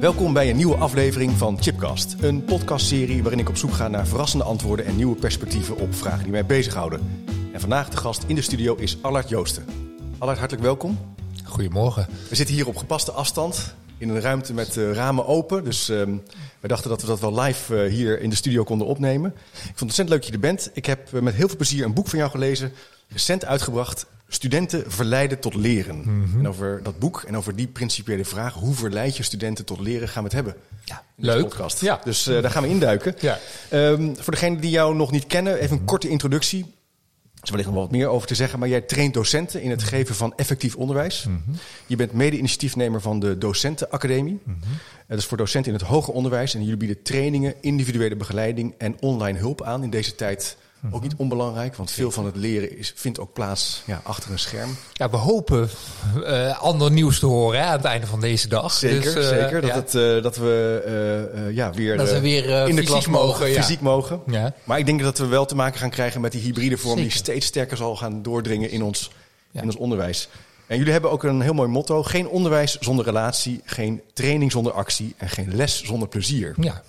Welkom bij een nieuwe aflevering van Chipcast. Een podcastserie waarin ik op zoek ga naar verrassende antwoorden en nieuwe perspectieven op vragen die mij bezighouden. En vandaag de gast in de studio is Allard Joosten. Allard, hartelijk welkom. Goedemorgen. We zitten hier op gepaste afstand in een ruimte met uh, ramen open. Dus uh, we dachten dat we dat wel live uh, hier in de studio konden opnemen. Ik vond het ontzettend leuk dat je er bent. Ik heb met heel veel plezier een boek van jou gelezen, recent uitgebracht. Studenten verleiden tot leren. Mm -hmm. En over dat boek en over die principiële vraag, hoe verleid je studenten tot leren, gaan we het hebben. Ja, leuk. Podcast. Ja. Dus daar gaan we induiken. Ja. Um, voor degenen die jou nog niet kennen, even een korte introductie. Er is wellicht nog wat meer over te zeggen, maar jij traint docenten in het geven van effectief onderwijs. Mm -hmm. Je bent mede-initiatiefnemer van de Docentenacademie. Mm -hmm. Dat is voor docenten in het hoger onderwijs. En jullie bieden trainingen, individuele begeleiding en online hulp aan in deze tijd. Ook niet onbelangrijk, want veel van het leren is, vindt ook plaats ja, achter een scherm. Ja, we hopen uh, ander nieuws te horen hè, aan het einde van deze dag. Zeker, dus, uh, zeker. Dat, ja. het, uh, dat we ja, weer, dat we weer in de klas mogen, ja. fysiek mogen. Ja. Maar ik denk dat we wel te maken gaan krijgen met die hybride vorm zeker. die steeds sterker zal gaan doordringen in ons, in ons onderwijs. En jullie hebben ook een heel mooi motto: geen onderwijs zonder relatie, geen training zonder actie en geen les zonder plezier. Ja.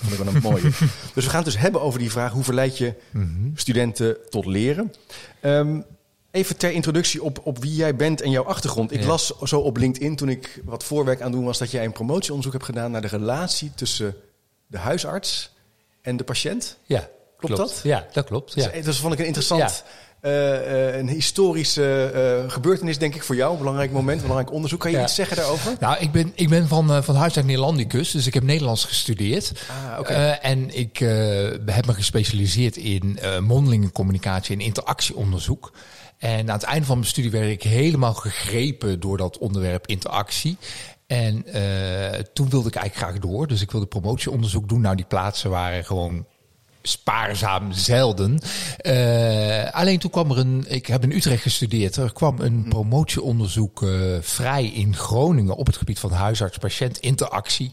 Dat vond ik wel een mooie. dus we gaan het dus hebben over die vraag: hoe verleid je mm -hmm. studenten tot leren? Um, even ter introductie op, op wie jij bent en jouw achtergrond. Ik ja. las zo op LinkedIn toen ik wat voorwerk aan doen was dat jij een promotieonderzoek hebt gedaan naar de relatie tussen de huisarts en de patiënt. Ja. Klopt, klopt. dat? Ja, dat klopt. Ja. Dus, dus vond ik een interessant. Ja. Uh, een historische uh, gebeurtenis, denk ik, voor jou. Een belangrijk moment, een belangrijk onderzoek. Kan je ja. iets zeggen daarover? Nou, ik ben, ik ben van, van huis uit Nederlandicus, dus ik heb Nederlands gestudeerd. Ah, okay. en ik heb me gespecialiseerd in mondelinge communicatie en interactieonderzoek. En aan het einde van mijn studie werd ik helemaal gegrepen door dat onderwerp interactie. En toen wilde ik eigenlijk graag door. Dus ik wilde promotieonderzoek doen. Nou, die plaatsen waren gewoon spaarzaam zelden. Uh, alleen toen kwam er een, ik heb in Utrecht gestudeerd, er kwam een promotieonderzoek uh, vrij in Groningen op het gebied van huisarts-patiënt interactie.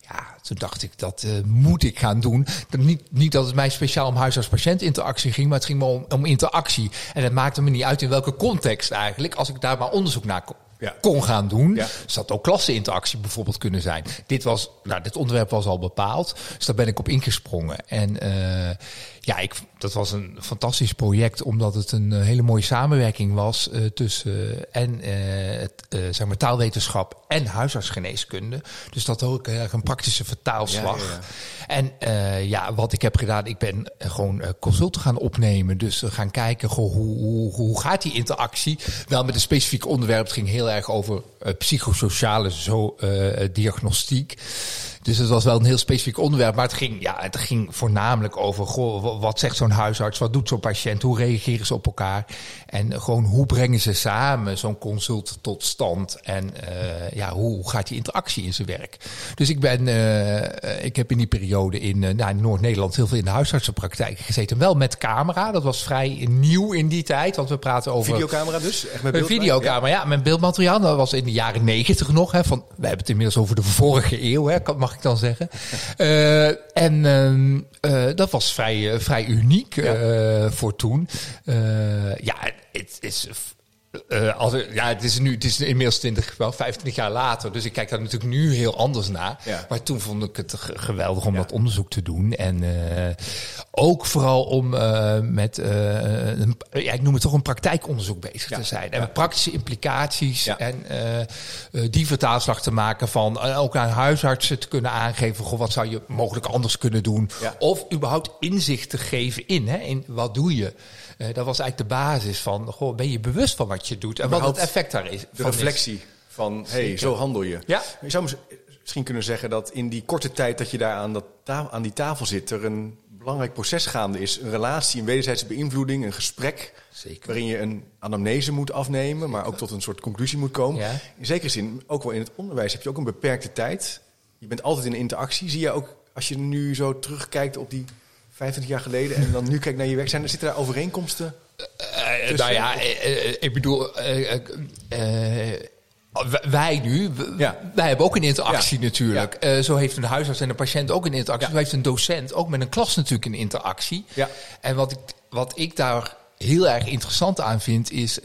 Ja, toen dacht ik, dat uh, moet ik gaan doen. Niet, niet dat het mij speciaal om huisarts-patiënt interactie ging, maar het ging me om, om interactie. En het maakte me niet uit in welke context eigenlijk, als ik daar maar onderzoek naar kon ja. kon gaan doen. Ja. Dus dat ook klasseinteractie bijvoorbeeld kunnen zijn. Dit, was, nou, dit onderwerp was al bepaald, dus daar ben ik op ingesprongen. En uh, ja, ik, dat was een fantastisch project, omdat het een uh, hele mooie samenwerking was uh, tussen uh, en het, zeg maar taalwetenschap en huisartsgeneeskunde. Dus dat ook erg een praktische vertaalslag. Ja, ja, en ja, wat ik heb gedaan, ik ben gewoon consulten gaan opnemen. Dus we gaan kijken, goh, hoe, hoe, hoe gaat die interactie? Wel met een specifiek onderwerp, het ging heel erg over psychosociale zo, diagnostiek. Dus het was wel een heel specifiek onderwerp. Maar het ging, ja, het ging voornamelijk over goh, wat zegt zo'n huisarts, wat doet zo'n patiënt, hoe reageren ze op elkaar. En gewoon hoe brengen ze samen zo'n consult tot stand. En uh, ja, hoe gaat die interactie in zijn werk. Dus ik ben, uh, ik heb in die periode in, uh, nou, in Noord-Nederland heel veel in de huisartsenpraktijk gezeten. Wel met camera, dat was vrij nieuw in die tijd. Want we praten over... Videocamera dus? Echt met een videocamera, ja. ja. Met beeldmateriaal. Dat was in de jaren negentig nog. Hè, van, we hebben het inmiddels over de vorige eeuw, hè, mag ik dan zeggen. Uh, en uh, dat was vrij, uh, vrij uniek ja. voor toen. ja, het is uh, als er, ja, het is nu, het is inmiddels 20, wel 25 jaar later, dus ik kijk daar natuurlijk nu heel anders naar. Ja. Maar toen vond ik het geweldig om ja. dat onderzoek te doen. En uh, ook vooral om uh, met, een, ja, ik noem het toch een praktijkonderzoek bezig ja. te zijn. En met praktische implicaties en die vertaalslag te maken van ook aan huisartsen te kunnen aangeven, goh, wat zou je mogelijk anders kunnen doen? Of überhaupt inzicht te geven in, hè, in wat doe je? Uh, dat was eigenlijk de basis van, goh, ben je bewust van wat je doet en wat het effect daar is. De reflectie is. van, hé, hey, zo handel je. Ja. Je zou misschien kunnen zeggen dat in die korte tijd dat je daar aan, dat aan die tafel zit, er een belangrijk proces gaande is. Een relatie, een wederzijdse beïnvloeding, een gesprek. Zeker. Waarin je een anamnese moet afnemen, maar ook tot een soort conclusie moet komen. Ja. In zekere zin, ook wel in het onderwijs, heb je ook een beperkte tijd. Je bent altijd in interactie. Zie je ook, als je nu zo terugkijkt op die 25 jaar geleden en dan nu kijkt naar je werk, zijn er, zitten daar overeenkomsten? Eh, Dus, nou eh, ja, eh, eh, ik bedoel, eh, eh, eh, w- wij nu, Ja. wij hebben ook een interactie Ja. natuurlijk. Eh, zo heeft een huisarts en een patiënt ook een interactie. Zo heeft een docent ook met een klas natuurlijk een interactie. Ja. En wat ik, wat ik daar heel erg interessant aan vind, is...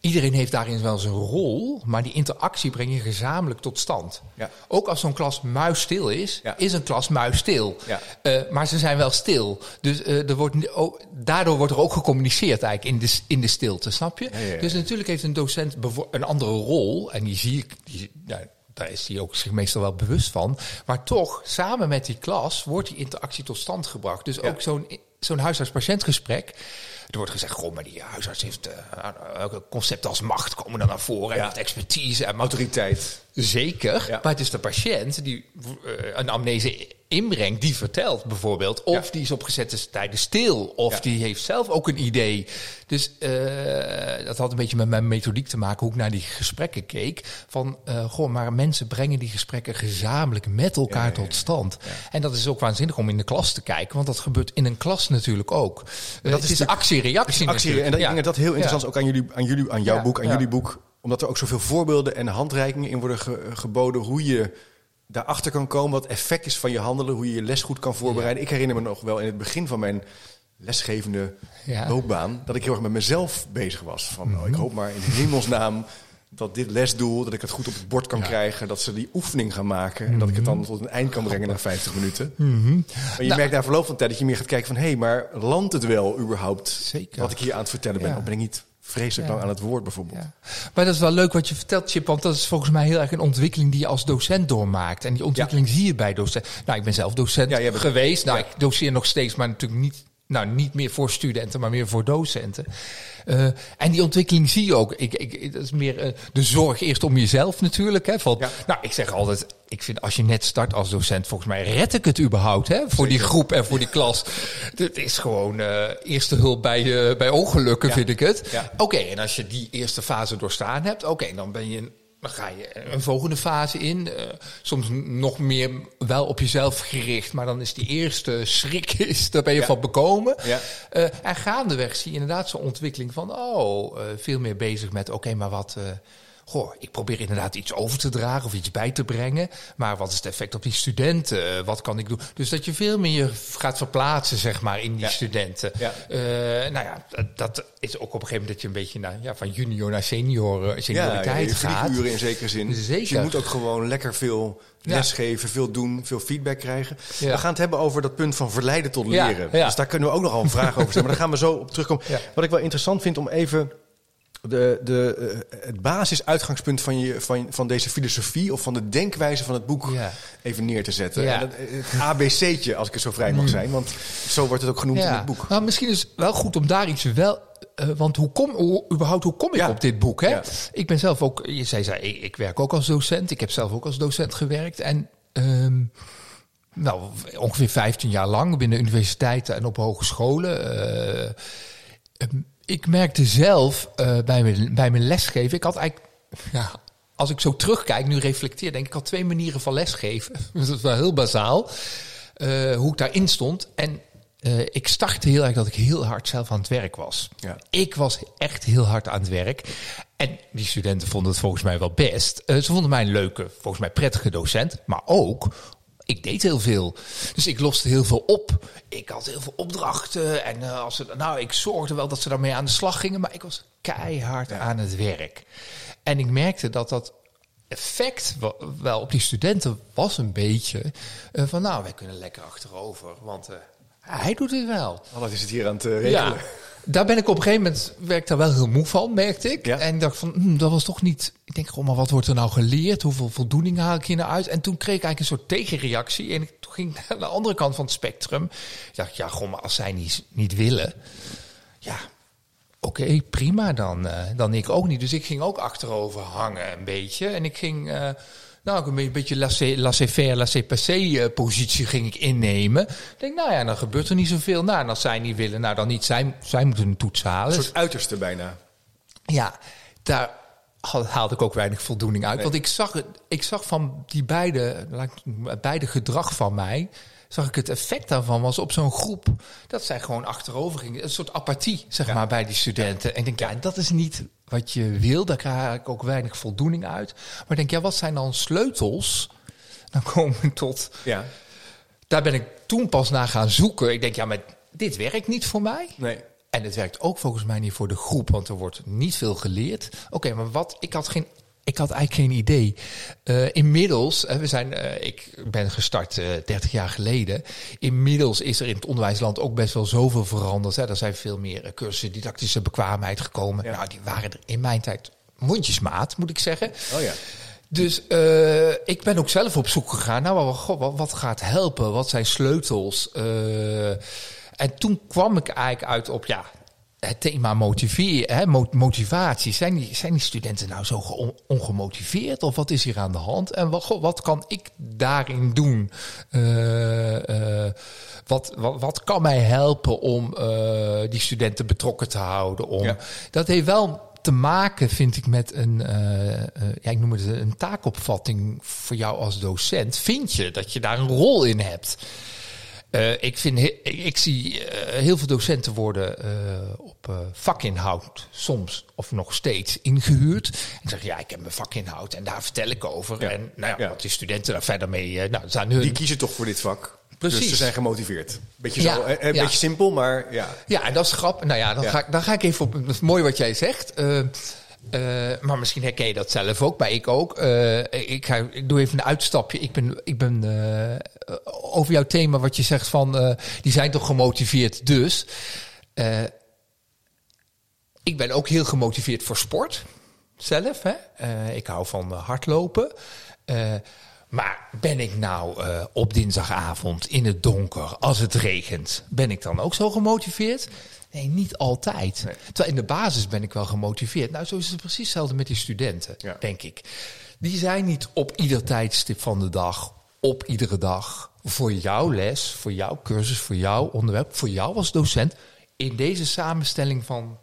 iedereen heeft daarin wel zijn rol, maar die interactie breng je gezamenlijk tot stand. Ja. Ook als zo'n klas muisstil is, Ja. is een klas muisstil. Ja. Eh, maar ze zijn wel stil. Dus eh, er wordt, oh, daardoor wordt er ook gecommuniceerd eigenlijk in de, in de stilte, snap je? Dus natuurlijk heeft een docent een andere rol. En die zie ik, die, daar is hij ook zich meestal wel bewust van. Maar toch, samen met die klas wordt die interactie tot stand gebracht. Dus ook zo'n zo'n huisarts-patiëntgesprek. Er wordt gezegd, goh, maar die huisarts heeft uh, concepten als macht komen dan naar voren. Ja. En heeft expertise en Autoriteit. Zeker, Ja. maar het is de patiënt die eh, een amnese inbrengt, die vertelt bijvoorbeeld. Of Ja. die is op gezette tijden stil, of Ja. die heeft zelf ook een idee. Dus eh, dat had een beetje met mijn methodiek te maken, hoe ik naar die gesprekken keek. Van, eh goh, maar mensen brengen die gesprekken gezamenlijk met elkaar tot stand. En dat is ook waanzinnig om in de klas te kijken, want dat gebeurt in een klas natuurlijk ook. Eh, het is natuurlijk- actie-reactie Actie, en dat, ik denk dat dat heel interessant is, ook aan jullie, aan jullie, aan jouw boek, aan jullie boek, omdat er ook zoveel voorbeelden en handreikingen in worden ge- geboden, hoe je daarachter kan komen, wat effect is van je handelen, hoe je je les goed kan voorbereiden. Ik herinner me nog wel in het begin van mijn lesgevende Ja. loopbaan, dat ik heel erg met mezelf bezig was. Van, oh, Mhm. ik hoop maar in hemelsnaam dat dit lesdoel, dat ik het goed op het bord kan krijgen, dat ze die oefening gaan maken en dat ik het Mhm. dan tot een eind kan brengen na 50 minuten. Maar je Nou- merkt na verloop van tijd dat je meer gaat kijken van... hé, hey, maar landt het wel überhaupt Zeker. wat ik hier aan het vertellen ben? Of ben ik niet vreselijk Ja. lang aan het woord bijvoorbeeld? Ja. Maar dat is wel leuk wat je vertelt, Chip. Want dat is volgens mij heel erg een ontwikkeling die je als docent doormaakt. En die ontwikkeling zie je bij docent. Nou, ik ben zelf docent Ja, jij bent- geweest. Nou, ik doseer nog steeds, maar natuurlijk niet, nou, niet meer voor studenten, maar meer voor docenten. Eh, en die ontwikkeling zie je ook. Ik, ik, dat is meer eh, de zorg eerst om jezelf natuurlijk. Hè, van, Ja. Nou, ik zeg altijd, ik vind als je net start als docent, volgens mij red ik het überhaupt hè, voor die groep en voor die klas. Het is gewoon eh, eerste hulp bij, bij ongelukken, Ja. vind ik het. Ja. Oké, en als je die eerste fase doorstaan hebt, oké, dan ben je. Dan ga je een volgende fase in. eh, soms nog meer wel op jezelf gericht. Maar dan is die eerste schrik, is, daar ben je Ja. van bekomen. Ja. Eh, en gaandeweg zie je inderdaad zo'n ontwikkeling van... oh, eh, veel meer bezig met, oké, maar wat... goh, ik probeer inderdaad iets over te dragen of iets bij te brengen. Maar wat is het effect op die studenten? Eh, wat kan ik doen? Dus dat je veel meer gaat verplaatsen, zeg maar, in die Ja. studenten. Ja. Eh, nou ja, dat, is ook op een gegeven moment dat je een beetje naar, ja, van junior naar senior, eh, senioriteit je gaat. vlieguren in zekere zin. Zeker. Dus je moet ook gewoon lekker veel lesgeven, veel doen, veel feedback krijgen. We gaan het hebben over dat punt van verleiden tot leren. Dus daar kunnen we ook nogal een vraag over stellen. Maar daar gaan we zo op terugkomen. Wat ik wel interessant vind om even de, de, eh, het basisuitgangspunt van, je, van, van deze filosofie of van de denkwijze van het boek Ja. even neer te zetten. Ja. En dat, het ABC'tje, als ik er zo vrij mag zijn. Want zo wordt het ook genoemd in het boek. Nou, misschien is het wel goed om daar iets wel. eh, want hoe kom, hoe, überhaupt, hoe kom ik op dit boek? Hè? Ik ben zelf ook, je zei, zei ik, ik werk ook als docent. Ik heb zelf ook als docent gewerkt. En ehm, nou, ongeveer 15 jaar lang binnen universiteiten en op hogescholen. eh, ehm, ik merkte zelf eh, bij, mijn, bij mijn lesgeven, ik had eigenlijk, ja, als ik zo terugkijk, nu reflecteer, denk ik, ik had twee manieren van lesgeven. dat is wel heel bazaal. eh, hoe ik daarin stond. En eh, ik startte heel erg dat ik heel hard zelf aan het werk was. Ja. Ik was echt heel hard aan het werk. En die studenten vonden het volgens mij wel best. Ze vonden mij een leuke, volgens mij prettige docent. Maar ook, ik deed heel veel. Dus ik loste heel veel op. Ik had heel veel opdrachten. En eh, als ze, nou, ik zorgde wel dat ze daarmee aan de slag gingen. Maar ik was keihard aan het werk. En ik merkte dat dat effect wel op die studenten was een beetje eh, van nou, wij kunnen lekker achterover, want eh, hij doet het wel. Alles is het hier aan het regelen. Ja, daar ben ik op een gegeven moment werd ik daar wel heel moe van, merkte ik. Ja. En ik dacht van, hm, dat was toch niet. Ik denk, goh, maar wat wordt er nou geleerd? Hoeveel voldoening haal ik hier nou uit? En toen kreeg ik eigenlijk een soort tegenreactie. En ik, toen ging ik naar de andere kant van het spectrum. Ik dacht, ja, goh, maar als zij niet, niet willen, ja, oké, prima dan. eh, dan ik ook niet. Dus ik ging ook achterover hangen een beetje. En ik ging, eh, Nou, een beetje laissez-faire, laissez-passer positie ging ik innemen. Ik denk, nou ja, dan gebeurt er niet zoveel. Nou, en als zij niet willen, nou dan niet. Zij, zij moeten een toets halen. Een soort uiterste bijna. Ja, daar haalde ik ook weinig voldoening uit. Want ik zag, ik zag van die beide, beide gedrag van mij zag ik het effect daarvan was op zo'n groep dat zij gewoon achterover gingen. Een soort apathie, zeg maar, bij die studenten. En ik denk, ja, dat is niet wat je wil. Daar krijg ik ook weinig voldoening uit. Maar ik denk, ja, wat zijn dan sleutels? Dan komen tot. Ja. Daar ben ik toen pas naar gaan zoeken. Ik denk, ja, maar dit werkt niet voor mij. Nee. En het werkt ook volgens mij niet voor de groep, want er wordt niet veel geleerd. Oké, maar wat? Ik had geen ik had eigenlijk geen idee. Uh, inmiddels, we zijn, uh, ik ben gestart uh, eh, 30 jaar geleden. Inmiddels is er in het onderwijsland ook best wel zoveel veranderd. Hè. Er zijn veel meer cursussen didactische bekwaamheid gekomen. Nou, die waren er in mijn tijd mondjesmaat, moet ik zeggen. Oh ja. Dus ik ben ook zelf op zoek gegaan. Nou, wat, wat gaat helpen? Wat zijn sleutels? en toen kwam ik eigenlijk uit op ja, het thema motiveer, hè, motivatie. Zijn die, zijn die studenten nou zo ongemotiveerd? Of wat is hier aan de hand? En wat, wat kan ik daarin doen? Uh, uh, wat, wat, wat kan mij helpen om uh, die studenten betrokken te houden? Om, ja. Dat heeft wel te maken, vind ik, met een, ja, ik noem het een taakopvatting voor jou als docent. Vind je dat je daar een rol in hebt? Uh, ik, vind, ik zie uh, heel veel docenten worden uh, op vakinhoud soms of nog steeds ingehuurd. En zeggen, ja, ik heb mijn vakinhoud en daar vertel ik over. En nou ja, wat die studenten daar verder mee... nou, zijn hun... Die kiezen toch voor dit vak? Precies. Dus ze zijn gemotiveerd. Beetje, zo, een beetje simpel, maar ja. Ja, en dat is grappig. Nou ja, dan, Ga, ik, dan ga ik even op... Dat is mooi wat jij zegt. Uh, maar misschien herken je dat zelf ook, maar ik ook. Uh, ik, ga, ik doe even een uitstapje. Ik ben, ik ben uh, over jouw thema, wat je zegt van die zijn toch gemotiveerd. Dus ik ben ook heel gemotiveerd voor sport zelf. Hè? ik hou van hardlopen. maar ben ik nou op dinsdagavond in het donker, als het regent, ben ik dan ook zo gemotiveerd? Nee, niet altijd. Terwijl in de basis ben ik wel gemotiveerd. Nou, zo is het precies hetzelfde met die studenten, denk ik. Die zijn niet op ieder tijdstip van de dag, op iedere dag, voor jouw les, voor jouw cursus, voor jouw onderwerp, voor jou als docent, in deze samenstelling van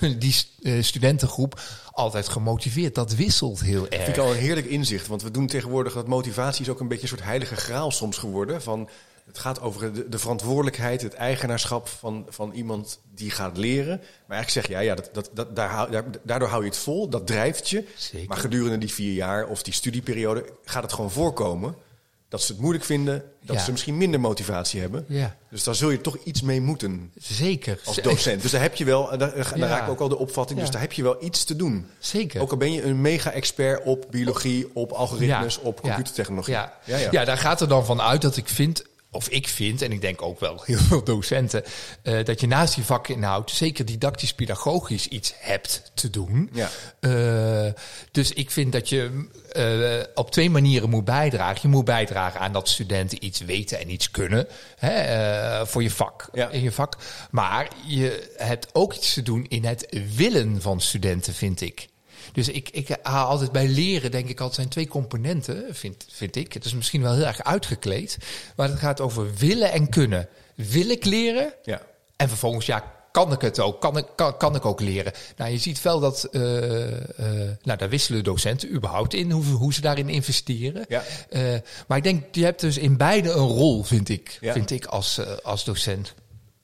die uh, studentengroep altijd gemotiveerd. Dat wisselt heel erg. Vind ik al een heerlijk inzicht. Want we doen tegenwoordig dat motivatie is ook een beetje een soort heilige graal soms geworden. Van het gaat over de, de, verantwoordelijkheid, het eigenaarschap van, van iemand die gaat leren. Maar eigenlijk zeg je, ja, ja dat, dat, dat, daar, daardoor hou je het vol, dat drijft je. Zeker. Maar gedurende die vier jaar of die studieperiode gaat het gewoon voorkomen dat ze het moeilijk vinden, dat ze misschien minder motivatie hebben. Ja. Dus daar zul je toch iets mee moeten. Zeker. Als docent. Dus daar heb je wel, daar, daar ja. raak ik ook al de opvatting, dus daar heb je wel iets te doen. Zeker. Ook al ben je een mega-expert op biologie, op algoritmes, op computertechnologie. Ja. Ja, ja. daar gaat er dan van uit dat ik vind of ik vind, en ik denk ook wel heel veel docenten, uh, dat je naast die vakinhoud zeker didactisch-pedagogisch iets hebt te doen. Ja. Uh, dus ik vind dat je uh, op twee manieren moet bijdragen. Je moet bijdragen aan dat studenten iets weten en iets kunnen hè, voor je vak, ja. in je vak. Maar je hebt ook iets te doen in het willen van studenten, vind ik. Dus ik, ik haal altijd bij leren, denk ik, altijd zijn twee componenten, vind, vind ik. Het is misschien wel heel erg uitgekleed, maar het gaat over willen en kunnen. Wil ik leren? Ja. En vervolgens, ja, kan ik het ook? Kan ik, kan, kan ik ook leren? Nou, je ziet wel dat, uh, uh, nou, daar wisselen docenten überhaupt in, hoe, hoe ze daarin investeren. Ja. Uh, maar ik denk, je hebt dus in beide een rol, vind ik, ja. vind ik als, als docent.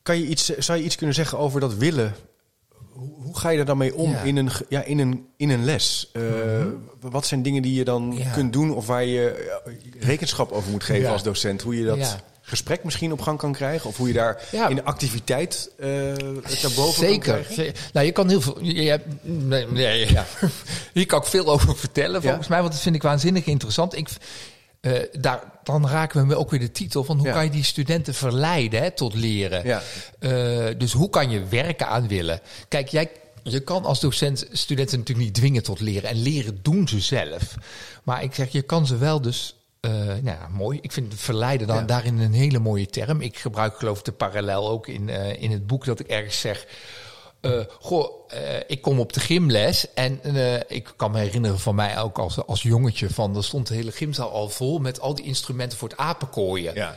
Kan je iets, zou je iets kunnen zeggen over dat willen hoe ga je er dan mee om in, een, ja, in, een, in een les? Uh, Wat zijn dingen die je dan kunt doen of waar je rekenschap over moet geven als docent? Hoe je dat gesprek misschien op gang kan krijgen? Of hoe je daar in de activiteit uh, het daarboven Zeker. kan krijgen? Nou, je kan heel veel... Je, hebt, nee, nee, ja. Hier kan ik veel over vertellen volgens mij, want dat vind ik waanzinnig interessant. Ik... Uh, daar, dan raken we ook weer de titel van hoe kan je die studenten verleiden hè, tot leren. Ja. Uh, dus hoe kan je werken aan willen? Kijk, jij, je kan als docent studenten natuurlijk niet dwingen tot leren. En leren doen ze zelf. Maar ik zeg, je kan ze wel dus uh, nou ja, mooi. Ik vind verleiden dan daarin een hele mooie term. Ik gebruik geloof ik de parallel ook in, uh, in het boek dat ik ergens zeg. Uh, goh, uh, ik kom op de gymles en uh, ik kan me herinneren van mij ook als, als jongetje van... er stond de hele gymzaal al vol met al die instrumenten voor het apenkooien. Ja.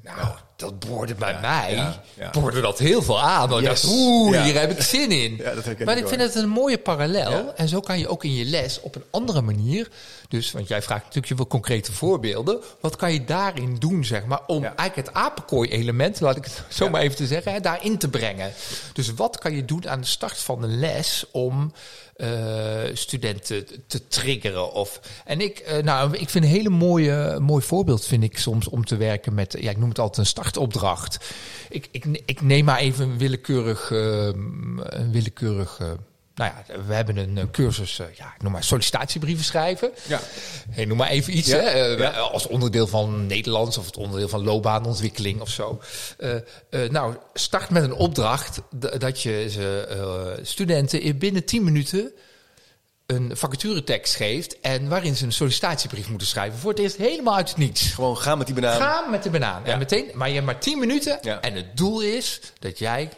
Nou, dat boorde bij mij, ja, ja. boorde dat heel veel aan. Yes. ik dacht, oeh, hier heb ik zin in. Dat maar ik vind het een mooie parallel. En zo kan je ook in je les op een andere manier... Dus, want jij vraagt natuurlijk wel concrete voorbeelden. Wat kan je daarin doen, zeg maar, om eigenlijk het apenkooi-element, laat ik het zo maar even te zeggen, hè, daarin te brengen. Dus wat kan je doen aan de start van een les om studenten te triggeren? Of, en ik, eh, nou, ik vind een hele mooie, mooi voorbeeld, vind ik soms, om te werken met, ja, ik noem het altijd een startopdracht. Ik, ik, ik neem maar even een willekeurig, eh, een willekeurig eh, nou ja, we hebben een eh, cursus, eh, ja, ik noem maar sollicitatiebrieven schrijven. Ja. Hey, noem maar even iets, Ja, hè, eh, ja. als onderdeel van Nederlands of het onderdeel van loopbaanontwikkeling of zo. Nou, start met een opdracht dat je ze, studenten in binnen 10 minuten een vacaturetekst geeft en waarin ze een sollicitatiebrief moeten schrijven. Voor het eerst helemaal uit het niets. Gewoon gaan met die banaan. Ga met de banaan. Ja. En meteen, maar je hebt maar 10 minuten. Ja. En het doel is dat jij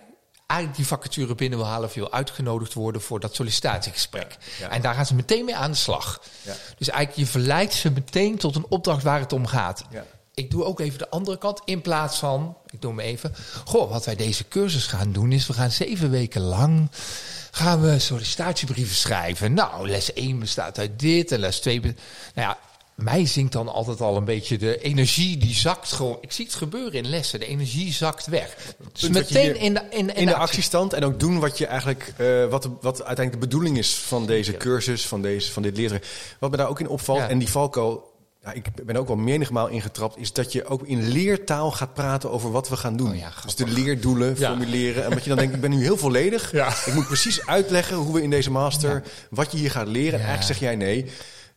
eigenlijk die vacature binnen wil halen wil uitgenodigd worden voor dat sollicitatiegesprek. Ja. En daar gaan ze meteen mee aan de slag. Ja. Dus eigenlijk je verleidt ze meteen tot een opdracht waar het om gaat. Ja. Ik doe ook even de andere kant in plaats van, ik doe hem even. Goh, wat wij deze cursus gaan doen is, we gaan zeven weken lang gaan we sollicitatiebrieven schrijven. Nou, les 1 bestaat uit dit en les 2. be- Nou ja, mij zingt dan altijd al een beetje de energie die zakt gewoon. Ik zie het gebeuren in lessen. De energie zakt weg. Dus meteen in de, in, in in de actiestand en ook doen wat je eigenlijk, eh, wat, wat uiteindelijk de bedoeling is van deze cursus, van, deze, van dit leren. Wat me daar ook in opvalt, Ja. en die valko, ja, ik ben ook wel menigmaal ingetrapt, is dat je ook in leertaal gaat praten over wat we gaan doen. Oh dus de leerdoelen formuleren. En wat je dan denkt, ik ben nu heel volledig. Ik moet precies uitleggen hoe we in deze master, wat je hier gaat leren. En eigenlijk zeg jij nee.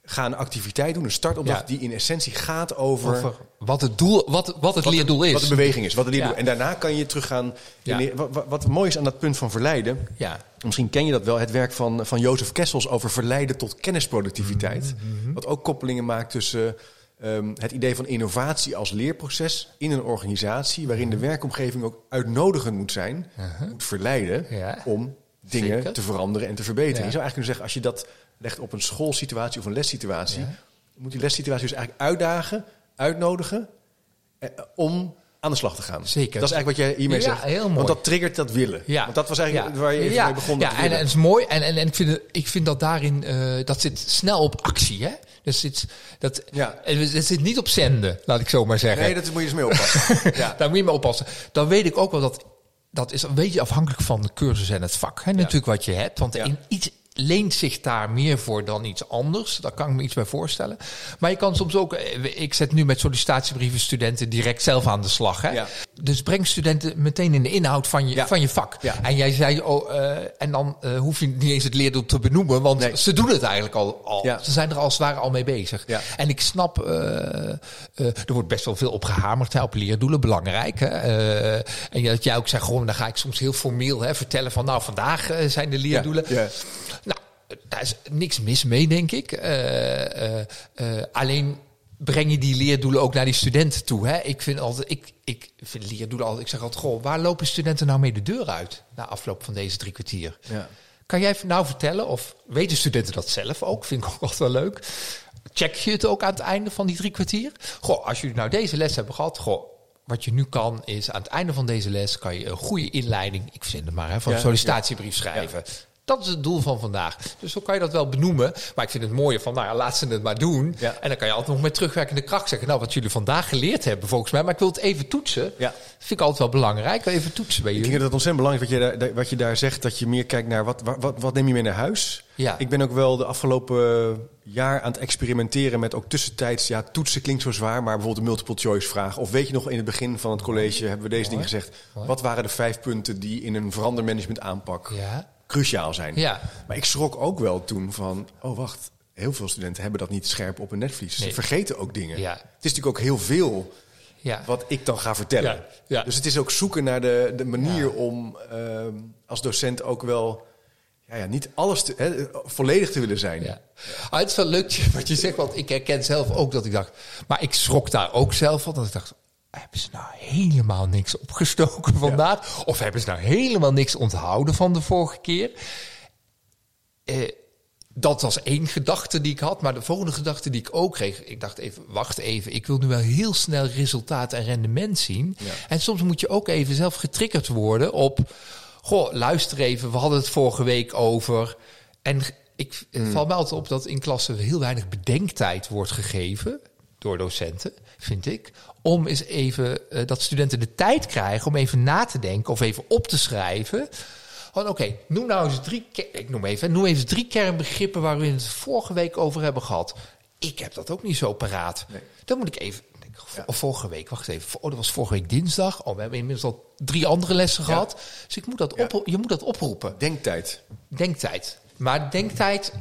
Ga een activiteit doen, een startopdracht Ja. die in essentie gaat over, over wat het doel, wat, wat het wat de- leerdoel is. Wat de beweging is, wat het leerdoel Ja. En daarna kan je teruggaan. Ja. in- Wat, wat, mooi is aan dat punt van verleiden. ja. Misschien ken je dat wel, het werk van, van Jozef Kessels over verleiden tot kennisproductiviteit. Mhm, Wat ook koppelingen maakt tussen ehm, het idee van innovatie als leerproces in een organisatie, waarin de werkomgeving ook uitnodigend moet zijn, moet verleiden om dingen Zeker. te veranderen en te verbeteren. Je zou eigenlijk kunnen zeggen, als je dat legt op een schoolsituatie of een lessituatie, Ja. moet die lessituatie dus eigenlijk uitdagen, uitnodigen eh, om aan de slag te gaan. Zeker. Dat is eigenlijk wat jij hiermee Ja, zegt. heel mooi. Want dat triggert dat willen. Ja. Want dat was eigenlijk Ja. waar je even ja. mee begon. Ja, en, het is mooi. En, en, en ik, vind, ik vind dat daarin, eh, dat zit snel op actie. Hè? Dus zit, dat, Ja. zit niet op zenden, laat ik zo maar zeggen. Nee, dat moet je eens mee oppassen. ja. Daar moet je mee oppassen. Dan weet ik ook wel dat dat is een beetje afhankelijk van de cursus en het vak. Hè? Natuurlijk wat je hebt. Want in iets leent zich daar meer voor dan iets anders. Daar kan ik me iets bij voorstellen. Maar je kan soms ook... eh, Ik zet nu met sollicitatiebrieven studenten direct zelf aan de slag. Hè? Ja. Dus breng studenten meteen in de inhoud van je, Ja. van je vak. Ja. En jij zei, oh, eh, en dan eh, hoef je niet eens het leerdoel te benoemen, want Nee. ze doen het eigenlijk al. al. Ze zijn er als het ware al mee bezig. En ik snap, er wordt best wel veel op gehamerd hè, op leerdoelen, belangrijk. Hè? En dat jij ook zegt, gewoon, dan ga ik soms heel formeel hè, vertellen van, nou, vandaag zijn de leerdoelen. Ja, ja. Daar is niks mis mee, denk ik. Eh, eh, eh, alleen breng je die leerdoelen ook naar die studenten toe. Hè? Ik vind altijd, ik, ik vind leerdoelen altijd, ik zeg altijd, goh, waar lopen studenten nou mee de deur uit na afloop van deze drie kwartier? Ja. Kan jij nou vertellen, of weten studenten dat zelf ook? Vind ik ook altijd wel leuk. Check je het ook aan het einde van die drie kwartier? Goh, als jullie nou deze les hebben gehad, goh, wat je nu kan is aan het einde van deze les kan je een goede inleiding, ik vind het maar, hè, van Ja, een sollicitatiebrief schrijven. Dat is het doel van vandaag. Dus zo kan je dat wel benoemen. Maar ik vind het mooie van, nou ja, laat ze het maar doen. Ja. En dan kan je altijd nog met terugwerkende kracht zeggen, nou, wat jullie vandaag geleerd hebben volgens mij, maar ik wil het even toetsen. Ja. Vind ik altijd wel belangrijk, even toetsen bij Ik jullie. denk dat het ontzettend belangrijk wat je, daar, wat je daar zegt. Dat je meer kijkt naar wat, wat, wat neem je mee naar huis. Ja. Ik ben ook wel de afgelopen jaar aan het experimenteren met ook tussentijds. Ja, toetsen klinkt zo zwaar, maar bijvoorbeeld een multiple choice vraag. Of weet je nog, in het begin van het college hebben we deze dingen gezegd. Mooi. Wat waren de vijf punten die in een verandermanagement aanpak Ja. Cruciaal zijn? Ja. Maar ik schrok ook wel toen van, oh wacht, heel veel studenten hebben dat niet scherp op een netvlies. Nee. Ze vergeten ook dingen. Ja. Het is natuurlijk ook heel veel Ja. wat ik dan ga vertellen. Ja, ja. Dus het is ook zoeken naar de, de manier om ehm, als docent ook wel ja, ja, niet alles te, hè, volledig te willen zijn. Ja. Ah, het is wel leuk wat je zegt, want ik herken zelf ook dat ik dacht... Maar ik schrok daar ook zelf van, dat ik dacht... hebben ze nou helemaal niks opgestoken vandaag? Of hebben ze nou helemaal niks onthouden van de vorige keer? Eh, dat was één gedachte die ik had. Maar de volgende gedachte die ik ook kreeg, ik dacht even, wacht even, ik wil nu wel heel snel resultaat en rendement zien. En soms moet je ook even zelf getriggerd worden op, goh, luister even, we hadden het vorige week over. En ik mm. val me altijd op dat in klassen heel weinig bedenktijd wordt gegeven door docenten, vind ik. Om eens even uh, dat studenten de tijd krijgen om even na te denken of even op te schrijven oké, noem nou eens drie, ik noem even, noem even drie kernbegrippen waar we het vorige week over hebben gehad. Ik heb dat ook niet zo paraat. Nee. Dan moet ik even, of vorige week, wacht even, oh, dat was vorige week dinsdag. Oh, we hebben inmiddels al drie andere lessen gehad. Dus ik moet dat op, je moet dat oproepen. Denktijd. Denktijd. Maar denktijd,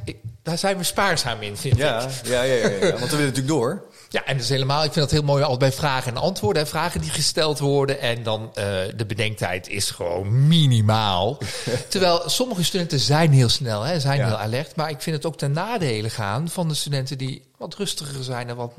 daar zijn we spaarzaam in, vind ja, ik. Ja, ja, ja, ja, want we willen natuurlijk door. Ja, en dus helemaal, ik vind dat heel mooi altijd bij vragen en antwoorden. Hè, vragen die gesteld worden en dan uh, de bedenktijd is gewoon minimaal. Terwijl sommige studenten zijn heel snel, hè, zijn heel alert. Maar ik vind het ook ten nadele gaan van de studenten die wat rustiger zijn en wat...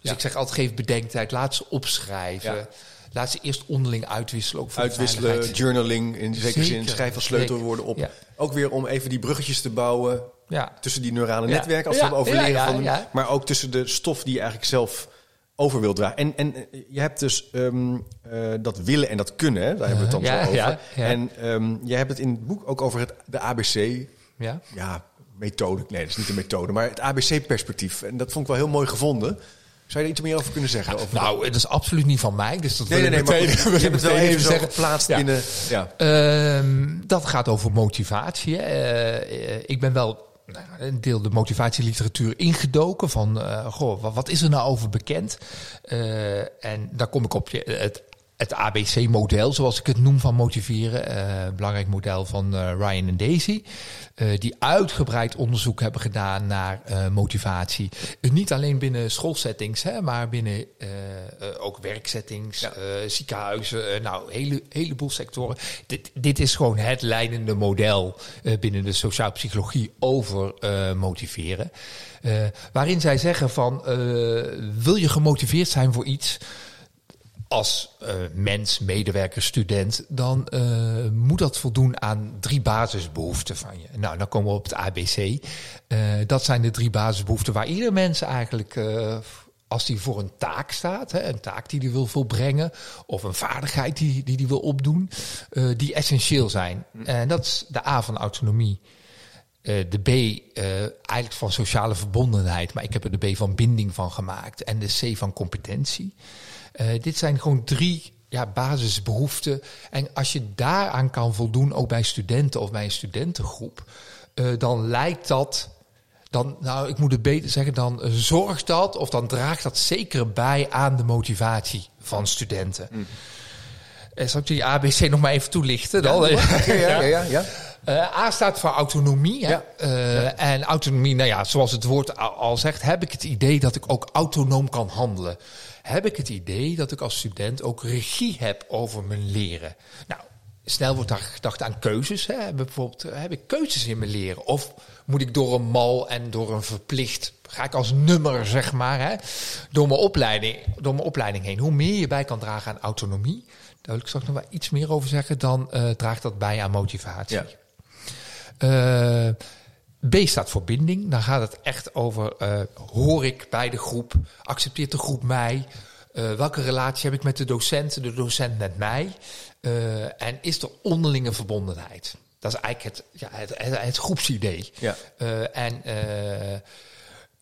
Dus ik zeg altijd, geef bedenktijd, laat ze opschrijven. Laat ze eerst onderling uitwisselen. Ook voor uitwisselen, journaling in zekere zin, schrijf als sleutelwoorden op. Ook weer om even die bruggetjes te bouwen ja. tussen die neurale netwerken, als we hebben over leren van, maar ook tussen de stof die je eigenlijk zelf over wilt dragen. En, en je hebt dus um, uh, dat willen en dat kunnen, daar hebben we het dan zo over. En um, jij hebt het in het boek ook over het, de ABC. Ja. ja, methode. Nee, dat is niet de methode, maar het ABC-perspectief. En dat vond ik wel heel mooi gevonden. Zou je er iets meer over kunnen zeggen? Over nou, het is absoluut niet van mij. Dus dat nee, nee, nee, meteen, maar je hebt het wel even zeggen. geplaatst ja. binnen... Ja. Uh, dat gaat over motivatie. Uh, ik ben wel nou, een deel de motivatieliteratuur ingedoken. Van, uh, goh, wat, is er nou over bekend? Uh, en daar kom ik op je, het het ABC-model, zoals ik het noem, van motiveren. Uh, belangrijk model van uh, Ryan en Daisy. Uh, die uitgebreid onderzoek hebben gedaan naar motivatie. niet alleen binnen schoolsettings, hè, maar binnen ook werksettings, ja. ziekenhuizen. nou, hele, heleboel sectoren. Dit, dit is gewoon het leidende model binnen de sociaal psychologie over motiveren. waarin zij zeggen van, wil je gemotiveerd zijn voor iets als uh, mens, medewerker, student, dan uh, moet dat voldoen aan drie basisbehoeften van je. Nou, dan komen we op het ABC. Uh, dat zijn de drie basisbehoeften waar ieder mens eigenlijk, als die voor een taak staat, hè, een taak die hij wil volbrengen, of een vaardigheid die hij die, wil opdoen, die essentieel zijn. En dat is de A van autonomie. de B eigenlijk van sociale verbondenheid, maar ik heb er de B van binding van gemaakt. En de C van competentie. Uh, dit zijn gewoon drie ja, basisbehoeften. En als je daaraan kan voldoen, ook bij studenten of bij een studentengroep, uh, dan lijkt dat. Dan, nou, ik moet het beter zeggen, dan zorgt dat of dan draagt dat zeker bij aan de motivatie van studenten. Mm. Uh, zal ik die ABC nog maar even toelichten? Dan? Ja, ja, ja. ja, Uh, A staat voor autonomie. Hè? Uh, en autonomie, nou ja, zoals het woord al zegt, heb ik het idee dat ik ook autonoom kan handelen heb ik het idee dat ik als student ook regie heb over mijn leren. Nou, snel wordt daar gedacht aan keuzes. Hè. Bijvoorbeeld, eh, heb ik keuzes in mijn leren? Of moet ik door een mal en door een verplicht, ga ik als nummer, zeg maar, hè, door, mijn opleiding, door mijn opleiding heen. Hoe meer je bij kan dragen aan autonomie, daar wil ik straks nog wel iets meer over zeggen, dan uh, draagt dat bij aan motivatie. Ja. Uh, B staat voor binding. Dan gaat het echt over, uh, hoor ik bij de groep? Accepteert de groep mij? Uh, welke relatie heb ik met de docent, de docent met mij? En is er onderlinge verbondenheid? Dat is eigenlijk het, ja, het, het, het groepsidee. Ja. en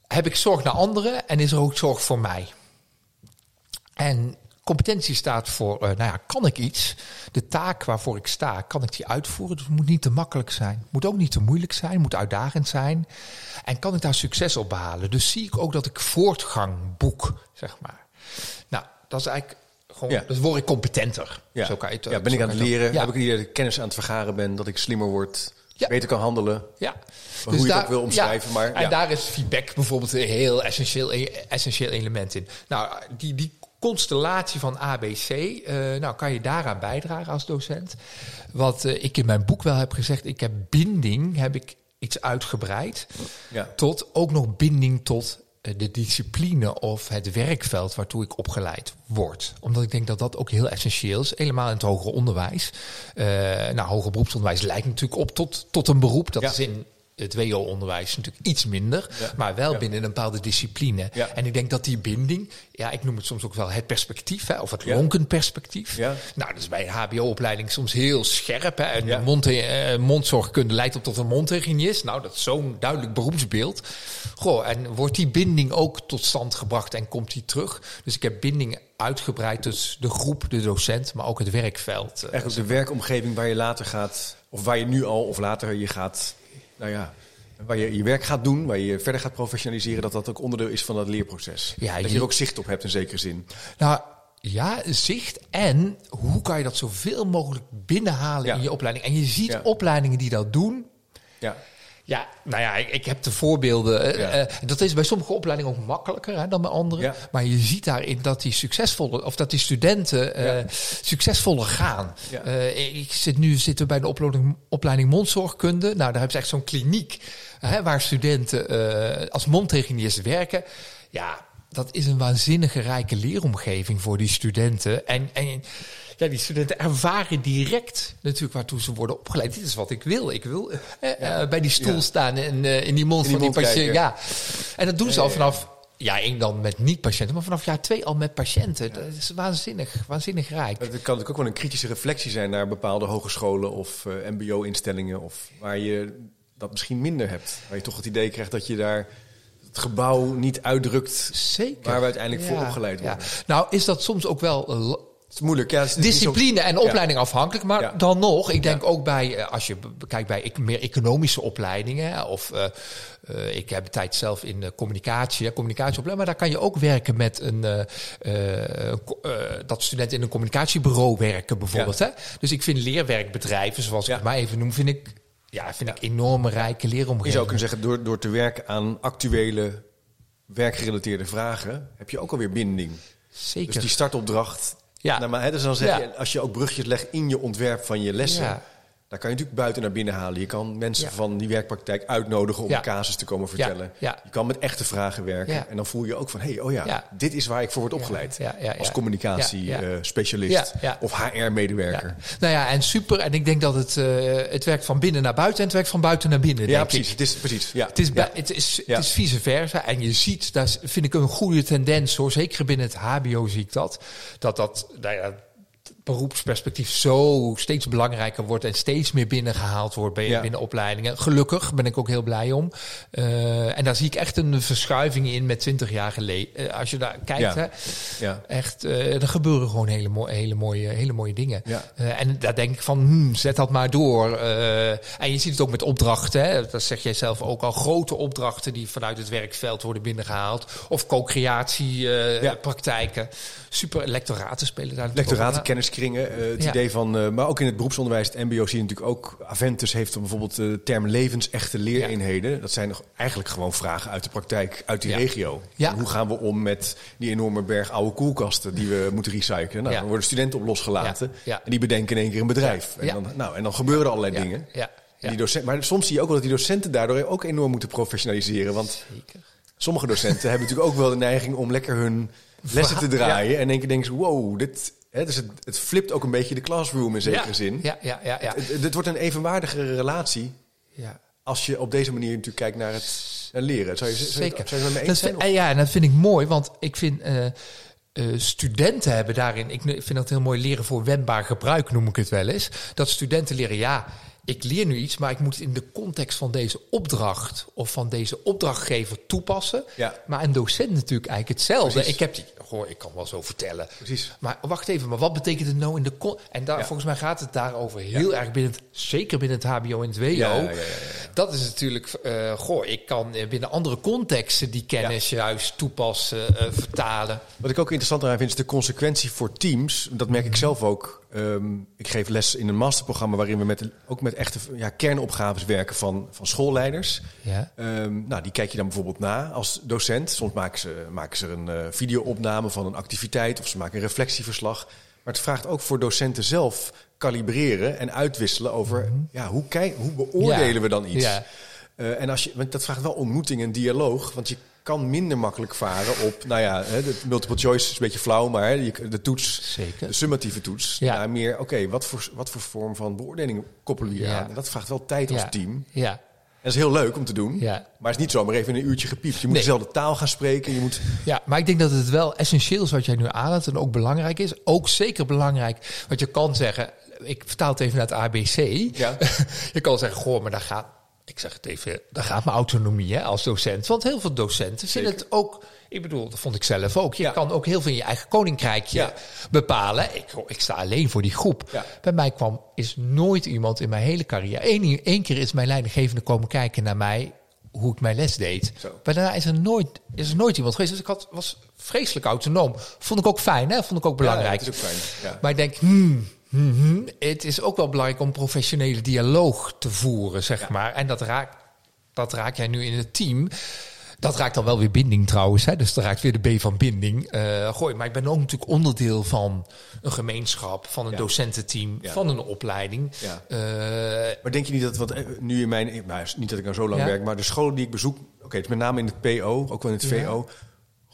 heb ik zorg naar anderen en is er ook zorg voor mij? En Competentie staat voor, uh, nou ja, kan ik iets? De taak waarvoor ik sta, kan ik die uitvoeren? Dus het moet niet te makkelijk zijn. Het moet ook niet te moeilijk zijn, het moet uitdagend zijn. En kan ik daar succes op behalen? Dus zie ik ook dat ik voortgang boek, zeg maar. Nou, dat is eigenlijk gewoon, ja. dus word ik competenter. Ja, zo kan je het, ja ben ik aan het leren? Heb ik hier kennis aan het vergaren ben, dat ik slimmer word? Ja. beter kan handelen. Ja. hoe dus je daar, het ook wil omschrijven. maar, en daar is feedback bijvoorbeeld een heel essentieel, essentieel element in. Nou, die, die constellatie van ABC, uh, nou kan je daaraan bijdragen als docent. Wat uh, ik in mijn boek wel heb gezegd, ik heb binding, heb ik iets uitgebreid. Ja. Tot ook nog binding tot eh, de discipline of het werkveld waartoe ik opgeleid word. Omdat ik denk dat dat ook heel essentieel is, helemaal in het hoger onderwijs. Nou, hoger beroepsonderwijs lijkt natuurlijk op tot, tot een beroep. Dat is in het WO-onderwijs natuurlijk iets minder, maar wel binnen een bepaalde discipline. En ik denk dat die binding, ja, ik noem het soms ook wel het perspectief, hè, of het lonkend perspectief. Nou, dat is bij een HBO-opleiding soms heel scherp. Hè. En mond, eh, mondzorgkunde leidt op tot een mondhygiënist. Nou, dat is zo'n duidelijk beroepsbeeld. Goh, en wordt die binding ook tot stand gebracht en komt die terug? Dus ik heb binding uitgebreid tussen de groep, de docent, maar ook het werkveld. Eigenlijk de werkomgeving waar je later gaat, of waar je nu al of later je gaat nou ja, waar je je werk gaat doen, waar je verder gaat professionaliseren, dat dat ook onderdeel is van dat leerproces. Ja, dat je er ook zicht op hebt in zekere zin. Nou, ja, zicht en hoe kan je dat zoveel mogelijk binnenhalen in je opleiding. En je ziet opleidingen die dat doen. Ja. Ja, nou ja, ik, ik heb de voorbeelden. Uh, dat is bij sommige opleidingen ook makkelijker hè, dan bij andere. Maar je ziet daarin dat die succesvolle, of dat die studenten uh, succesvoller gaan. ik zit nu zitten we bij de opleiding, opleiding mondzorgkunde. Nou, daar hebben ze echt zo'n kliniek waar studenten als mondhygiënist werken. Ja, dat is een waanzinnige rijke leeromgeving voor die studenten. En, en ja, die studenten ervaren direct natuurlijk waartoe ze worden opgeleid. Dit is wat ik wil. Ik wil eh, eh bij die stoel staan en uh, in die mond van die patiënt. Ja. En dat doen ze al vanaf ja, één dan met niet-patiënten, maar vanaf jaar twee al met patiënten. Dat is waanzinnig, waanzinnig rijk. Dat kan natuurlijk ook wel een kritische reflectie zijn naar bepaalde hogescholen of uh, mbo-instellingen, of waar je dat misschien minder hebt. Waar je toch het idee krijgt dat je daar het gebouw niet uitdrukt Zeker. waar we uiteindelijk voor opgeleid worden. Nou, is dat soms ook wel het is moeilijk. Ja, Discipline en opleiding afhankelijk. Maar dan nog, ik denk ook bij, eh, als je kijkt bij meer economische opleidingen. Of uh, uh, ik heb tijd zelf in de communicatie, communicatieopleiding. Maar daar kan je ook werken met een, dat studenten in een communicatiebureau werken bijvoorbeeld. Hè? Dus ik vind leerwerkbedrijven, zoals ik het maar even noem, vind ik, ja, vind ik enorme rijke leeromgeving. Je zou kunnen zeggen, door, door te werken aan actuele werkgerelateerde vragen, heb je ook alweer binding. Zeker. Dus die startopdracht ja. Nou, maar hè, dus dan zeg je, als je ook brugjes legt in je ontwerp van je lessen, daar kan je natuurlijk buiten naar binnen halen. Je kan mensen van die werkpraktijk uitnodigen om casus te komen vertellen. Je kan met echte vragen werken. En dan voel je ook van, hé, hey, oh ja, dit is waar ik voor word opgeleid. Als communicatiespecialist uh, of HR-medewerker. Nou ja, en super. En ik denk dat het, uh, het werkt van binnen naar buiten en het werkt van buiten naar binnen. Ja, precies. Het is, precies. Ja. Het, is, het, is, het is vice versa. En je ziet, dat vind ik een goede tendens hoor. Zeker binnen het HBO zie ik dat. Dat dat, nou ja, beroepsperspectief zo steeds belangrijker wordt en steeds meer binnengehaald wordt bij, binnen opleidingen. Gelukkig ben ik ook heel blij om. Uh, en daar zie ik echt een verschuiving in met 20 jaar geleden. Uh, als je daar kijkt, ja. Hè, ja. echt, uh, er gebeuren gewoon hele, mooie, hele, mooie, hele mooie dingen. En daar denk ik van, hmm, zet dat maar door. en je ziet het ook met opdrachten. Hè, dat zeg jij zelf ook al. Grote opdrachten die vanuit het werkveld worden binnengehaald. Of co-creatiepraktijken. Super lectoraten spelen daar. Lectoraten, kennis kringen. Uh, het idee van, uh, maar ook in het beroepsonderwijs, het MBO zie je natuurlijk ook. Aventus heeft bijvoorbeeld de uh, term levensechte leereenheden. Dat zijn nog eigenlijk gewoon vragen uit de praktijk, uit die regio. Hoe gaan we om met die enorme berg oude koelkasten die we moeten recyclen? Nou, dan worden studenten op losgelaten en die bedenken in één keer een bedrijf. En, dan, nou, en dan gebeuren er allerlei dingen. Die docent, maar soms zie je ook wel dat die docenten daardoor ook enorm moeten professionaliseren. Want Zeker. sommige docenten hebben natuurlijk ook wel de neiging om lekker hun lessen te draaien. En denk je, denk wow, dit, Dus het, het, flipt ook een beetje de classroom in zekere zin. Ja, ja, ja. ja. Het, wordt een evenwaardigere relatie. Ja. Als je op deze manier natuurlijk kijkt naar het leren. Zou je, Zeker. Zou je, eens zijn? Ja, en dat vind ik mooi, want ik vind. Uh, uh, studenten hebben daarin, ik vind dat heel mooi leren voor wendbaar gebruik, noem ik het wel eens. Dat studenten leren, ja, ik leer nu iets, maar ik moet het in de context van deze opdracht of van deze opdrachtgever toepassen. Ja. Maar een docent natuurlijk eigenlijk hetzelfde. Ik heb die, goh, ik kan wel zo vertellen. Precies. Maar wacht even, maar wat betekent het nou in de con En daar, volgens mij gaat het daarover heel erg binnen het, zeker binnen het HBO en het WO. Dat is natuurlijk, uh, goh, ik kan binnen andere contexten die kennis juist toepassen, uh, vertalen. Wat ik ook interessant aan vind is de consequentie voor teams. Dat merk ik zelf ook Um, ik geef les in een masterprogramma waarin we met, ook met echte ja, kernopgaves werken van, van schoolleiders. Ja. Um, nou, die kijk je dan bijvoorbeeld na als docent. Soms maken ze, maken ze een uh, videoopname van een activiteit of ze maken een reflectieverslag. Maar het vraagt ook voor docenten zelf kalibreren en uitwisselen over mm -hmm. ja, hoe, kijk, hoe beoordelen ja. we dan iets. Ja. Uh, en als je, want dat vraagt wel ontmoeting en dialoog. Want je kan minder makkelijk varen op, nou ja, de multiple choice is een beetje flauw, maar de toets, Zeker. de summatieve toets, Ja. naar meer, oké, wat, voor, wat voor vorm van beoordeling koppelen we hier Ja. aan? En dat vraagt wel tijd als Ja. team. Ja, En dat is heel leuk om te doen, Ja. maar het is niet zomaar even in een uurtje gepiept. Je moet Nee. dezelfde taal gaan spreken, je moet... Ja, maar ik denk dat het wel essentieel is wat jij nu aanhaalt en ook belangrijk is. Ook zeker belangrijk, want je kan zeggen, ik vertaal het even naar het ABC. Ja. je kan zeggen, goh, maar daar gaat, ik zeg het even, daar gaat mijn autonomie hè, als docent. Want heel veel docenten vinden het ook, ik bedoel, dat vond ik zelf ook. Je Ja. kan ook heel veel in je eigen koninkrijkje Ja. bepalen. Ik, ik sta alleen voor die groep. Ja. Bij mij kwam, is nooit iemand in mijn hele carrière, Eén één keer is mijn leidinggevende komen kijken naar mij hoe ik mijn les deed. Zo. Maar daarna is er nooit, is er nooit iemand geweest. Dus ik had, was vreselijk autonoom. Vond ik ook fijn, hè? Vond ik ook belangrijk. Ja, het is ook fijn. Ja. Maar ik denk, hmm, hmm, het is ook wel belangrijk om professionele dialoog te voeren, zeg maar. En dat raakt, dat raak jij nu in het team. Dat raakt dan wel weer binding trouwens. Hè? Dus dat raakt weer de B van binding. Eh gooi, maar ik ben ook natuurlijk onderdeel van een gemeenschap, van een Ja. docententeam, Ja. van een opleiding. Ja. Eh, Maar denk je niet dat, want eh, nu in mijn, nou, niet dat ik nou zo lang werk, maar de scholen die ik bezoek, oké, het is met name in het PO, ook wel in het. VO,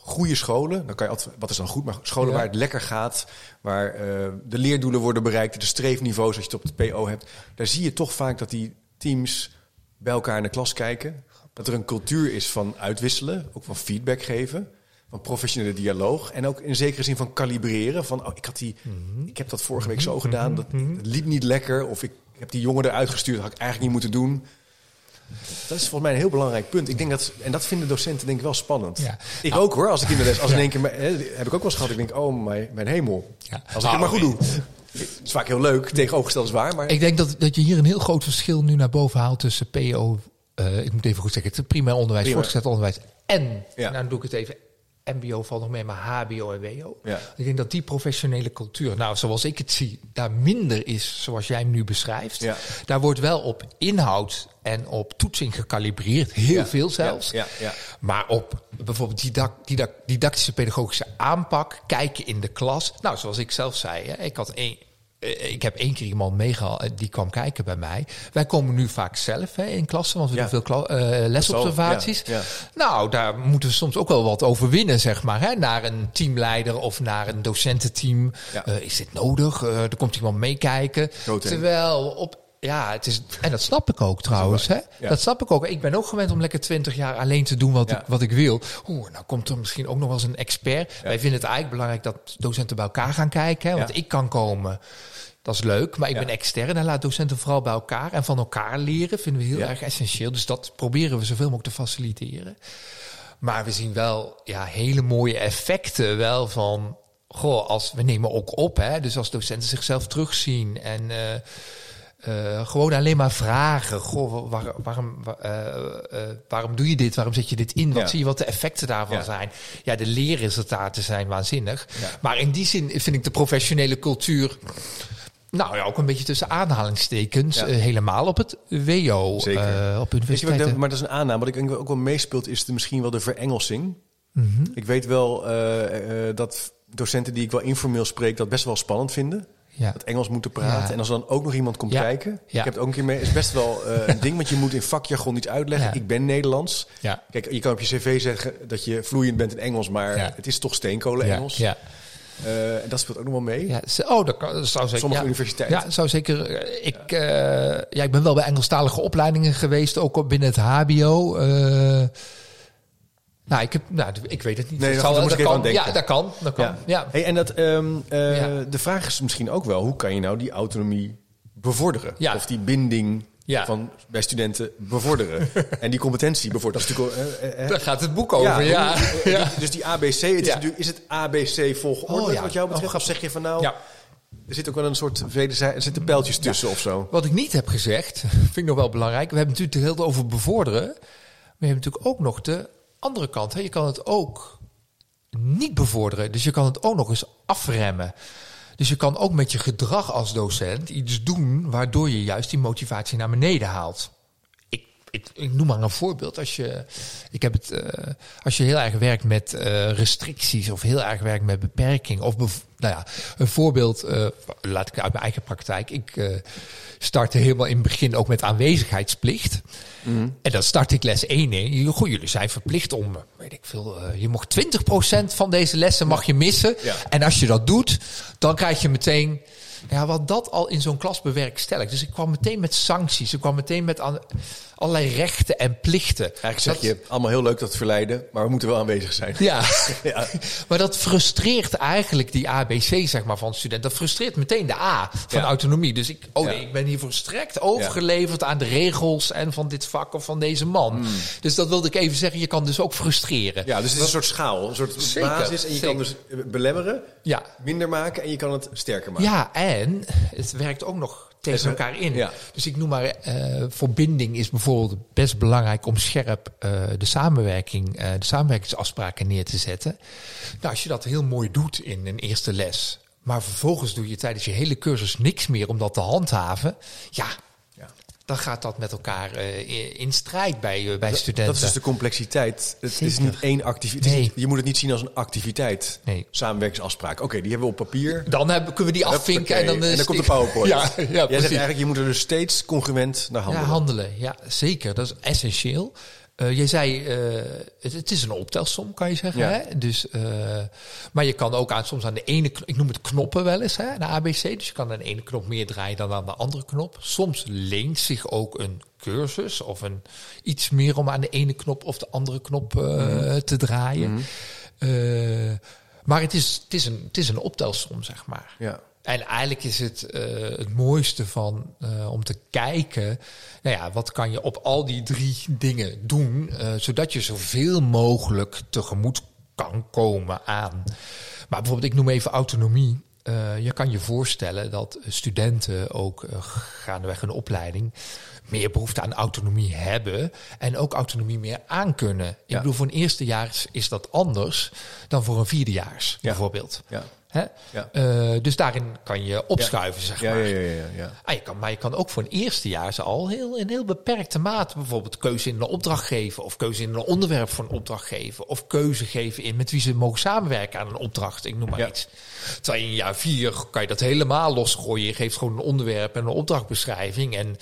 goede scholen, dan kan je altijd, wat is dan goed, maar scholen Ja. waar het lekker gaat, waar eh, de leerdoelen worden bereikt, de streefniveaus, als je het op het PO hebt, daar zie je toch vaak dat die teams bij elkaar in de klas kijken, dat er een cultuur is van uitwisselen, ook van feedback geven. Van professionele dialoog. En ook in zekere zin van kalibreren. Van, oh, ik, had die, Mhm. ik heb dat vorige week zo gedaan. Dat, dat liep niet lekker. Of ik heb die jongen eruit gestuurd. Dat had ik eigenlijk niet moeten doen. Dat is volgens mij een heel belangrijk punt. Ik denk dat, en dat vinden docenten denk ik wel spannend. Ja. Ik ook hoor, als ik in de les, als in één keer, heb ik ook wel eens gehad. Ik denk, oh mijn, mijn hemel. Ja. Als ik het maar goed doe. Het is vaak heel leuk, tegenovergesteld is waar. Maar Ik denk dat, dat je hier een heel groot verschil nu naar boven haalt tussen PO, eh, ik moet even goed zeggen, het primair onderwijs, voortgezet onderwijs en, Ja. nou doe ik het even, MBO valt nog mee, maar HBO en WO. Ja. Ik denk dat die professionele cultuur, nou zoals ik het zie, daar minder is zoals jij hem nu beschrijft. Ja. Daar wordt wel op inhoud en op toetsing gekalibreerd, heel Ja. veel zelfs. Maar op bijvoorbeeld didac- didactische pedagogische aanpak, kijken in de klas. Nou, zoals ik zelf zei, hè, ik had één. Eh, Ik heb één keer iemand meegehaald, eh, die kwam kijken bij mij. Wij komen nu vaak zelf hè, in klassen, want we Ja. doen veel eh, lesobservaties. Ja, ja. Nou, daar moeten we soms ook wel wat over winnen, zeg maar. Hè, naar een teamleider of naar een docententeam. Is dit nodig? Er komt iemand meekijken. Terwijl op... Ja, het is, en dat snap ik ook trouwens. Hè? Ja. Dat snap ik ook. Ik ben ook gewend om lekker twintig jaar alleen te doen wat, Ja. ik, wat ik wil. Oeh, nou komt er misschien ook nog wel eens een expert. Wij vinden het eigenlijk belangrijk dat docenten bij elkaar gaan kijken. Hè? Want ik kan komen, dat is leuk. Maar ik ben extern en laat docenten vooral bij elkaar. En van elkaar leren vinden we heel erg essentieel. Dus dat proberen we zoveel mogelijk te faciliteren. Maar we zien wel ja, hele mooie effecten wel van... Goh, als, we nemen ook op, hè, dus als docenten zichzelf terugzien en... eh, eh, gewoon alleen maar vragen. Goh, waar- waarom, wa- eh, eh, waarom doe je dit? Waarom zet je dit in? Wat Ja. zie je wat de effecten daarvan Ja. zijn? Ja, de leerresultaten zijn waanzinnig. Ja. Maar in die zin vind ik de professionele cultuur... Nou ja, ook een beetje tussen aanhalingstekens. Ja. helemaal op het WO. Zeker. op universiteiten. denk, maar dat is een aanname. Wat ik denk ook wel meespeelt, is de, misschien wel de verengelsing. Mhm. Ik weet wel dat docenten die ik wel informeel spreek, dat best wel spannend vinden. Ja. Dat Engels moeten praten. Ja. En als dan ook nog iemand komt Ja. kijken. Ja. Ik heb het ook een keer mee. is best wel eh, een ding, want je moet in vakjargon iets uitleggen. Ik ben Nederlands. Ja. Kijk, je kan op je cv zeggen dat je vloeiend bent in Engels, maar het is toch steenkolen Ja, Engels. ja, Eh, en dat speelt ook nog wel mee. ja. Oh, dat, kan, dat zou zeker. Sommige ja. universiteiten. Ja, zou zeker. eh, Ik, ja, ik ben wel bij Engelstalige opleidingen geweest, ook binnen het HBO. Nou, ik, heb, nou, ik weet het niet. Nee, Dat zal- moet ik dat even kan. aan denken. Ja, dat kan. Dat kan. Ja. Ja. Hey, en dat, ehm, eh, Ja. de vraag is misschien ook wel, hoe kan je nou die autonomie bevorderen? Ja. Of die binding Ja. van, bij studenten bevorderen? en die competentie bevorderen. Dat is natuurlijk... wel, eh, eh, Daar gaat het boek over. Ja, eh, Dus die ABC, het is, is het ABC volgorde Oh, ja. wat jou betreft? Oh, of zeg je van nou, Ja. er zit ook wel een soort wederzij- er zitten pijltjes tussen of zo? Wat ik niet heb gezegd, vind ik nog wel belangrijk. We hebben natuurlijk heel veel over bevorderen. Maar je hebt natuurlijk ook nog de andere kant. Hè. Je kan het ook niet bevorderen. Dus je kan het ook nog eens afremmen. Dus je kan ook met je gedrag als docent iets doen waardoor je juist die motivatie naar beneden haalt. Ik noem maar een voorbeeld. Als je, ik heb het, uh, als je heel erg werkt met uh, restricties of heel erg werkt met beperking. Of nou ja, een voorbeeld, uh, laat ik uit mijn eigen praktijk. Ik startte helemaal in het begin ook met aanwezigheidsplicht. Mm. En dan start ik les 1 in. Goed, jullie zijn verplicht om, weet ik veel, je mocht 20% van deze lessen mag je missen. Ja. En als je dat doet, dan krijg je meteen ja, wat dat al in zo'n klas bewerkstelligt. Dus ik kwam meteen met sancties. Ik kwam meteen met allerlei rechten en plichten. Eigenlijk zeg je, allemaal heel leuk dat verleiden, maar we moeten wel aanwezig zijn. Ja, ja. maar dat frustreert eigenlijk die ABC zeg maar, van student. Dat frustreert meteen de A van autonomie. Dus ik, oh nee, ik ben hier volstrekt overgeleverd aan de regels en van dit vak of van deze man. Hmm. Dus dat wilde ik even zeggen, je kan dus ook frustreren. Ja, dus het is een soort schaal, een soort basis. En je kan dus belemmeren, ja. minder maken en je kan het sterker maken. Ja, en het werkt ook nog tegen elkaar in. Ja. Dus ik noem maar, uh, verbinding is bijvoorbeeld best belangrijk om scherp uh, de samenwerking, uh, de samenwerkingsafspraken neer te zetten. Nou, als je dat heel mooi doet in een eerste les, maar vervolgens doe je tijdens je hele cursus niks meer om dat te handhaven. Ja, dan gaat dat met elkaar uh, in strijd bij, uh, bij studenten. Dat is dus de complexiteit. Het is niet één activiteit. Nee. Je moet het niet zien als een activiteit. Nee. Samenwerkingsafspraak. Oké, die hebben we op papier. Dan hebben, kunnen we die afvinken en dan, en dan komt de PowerPoint. ja, ja, Jij zegt eigenlijk, je moet er dus steeds congruent naar handelen. Ja, handelen. Ja, zeker. Dat is essentieel. Uh, jij zei, uh, het, het, is een optelsom, kan je zeggen. Ja. Hè? Dus, uh, maar je kan ook aan, soms aan de ene, ik noem het knoppen wel eens, hè, de ABC. Dus je kan aan de ene knop meer draaien dan aan de andere knop. Soms leent zich ook een cursus of een, iets meer om aan de ene knop of de andere knop mm. te draaien. Mm. maar het is, het, is een, het is een optelsom, zeg maar. Ja. En eigenlijk is het uh, het mooiste van uh, om te kijken, nou ja, wat kan je op al die drie dingen doen, uh, zodat je zoveel mogelijk tegemoet kan komen aan. Maar bijvoorbeeld, ik noem even autonomie. je kan je voorstellen dat studenten ook gaandeweg een opleiding meer behoefte aan autonomie hebben en ook autonomie meer aankunnen. Ik ja. bedoel, voor een eerstejaars is dat anders dan voor een vierdejaars, ja. bijvoorbeeld. Ja. Ja. Uh, dus daarin kan je opschuiven, zeg maar. Ja, ja, ja, ah, je kan, maar je kan ook voor een eerstejaars al heel, in heel beperkte mate bijvoorbeeld keuze in een opdracht geven, of keuze in een onderwerp voor een opdracht geven, of keuze geven in met wie ze mogen samenwerken aan een opdracht. Ik noem maar iets. Terwijl in jaar vier kan je dat helemaal losgooien. Je geeft gewoon een onderwerp en een opdrachtbeschrijving en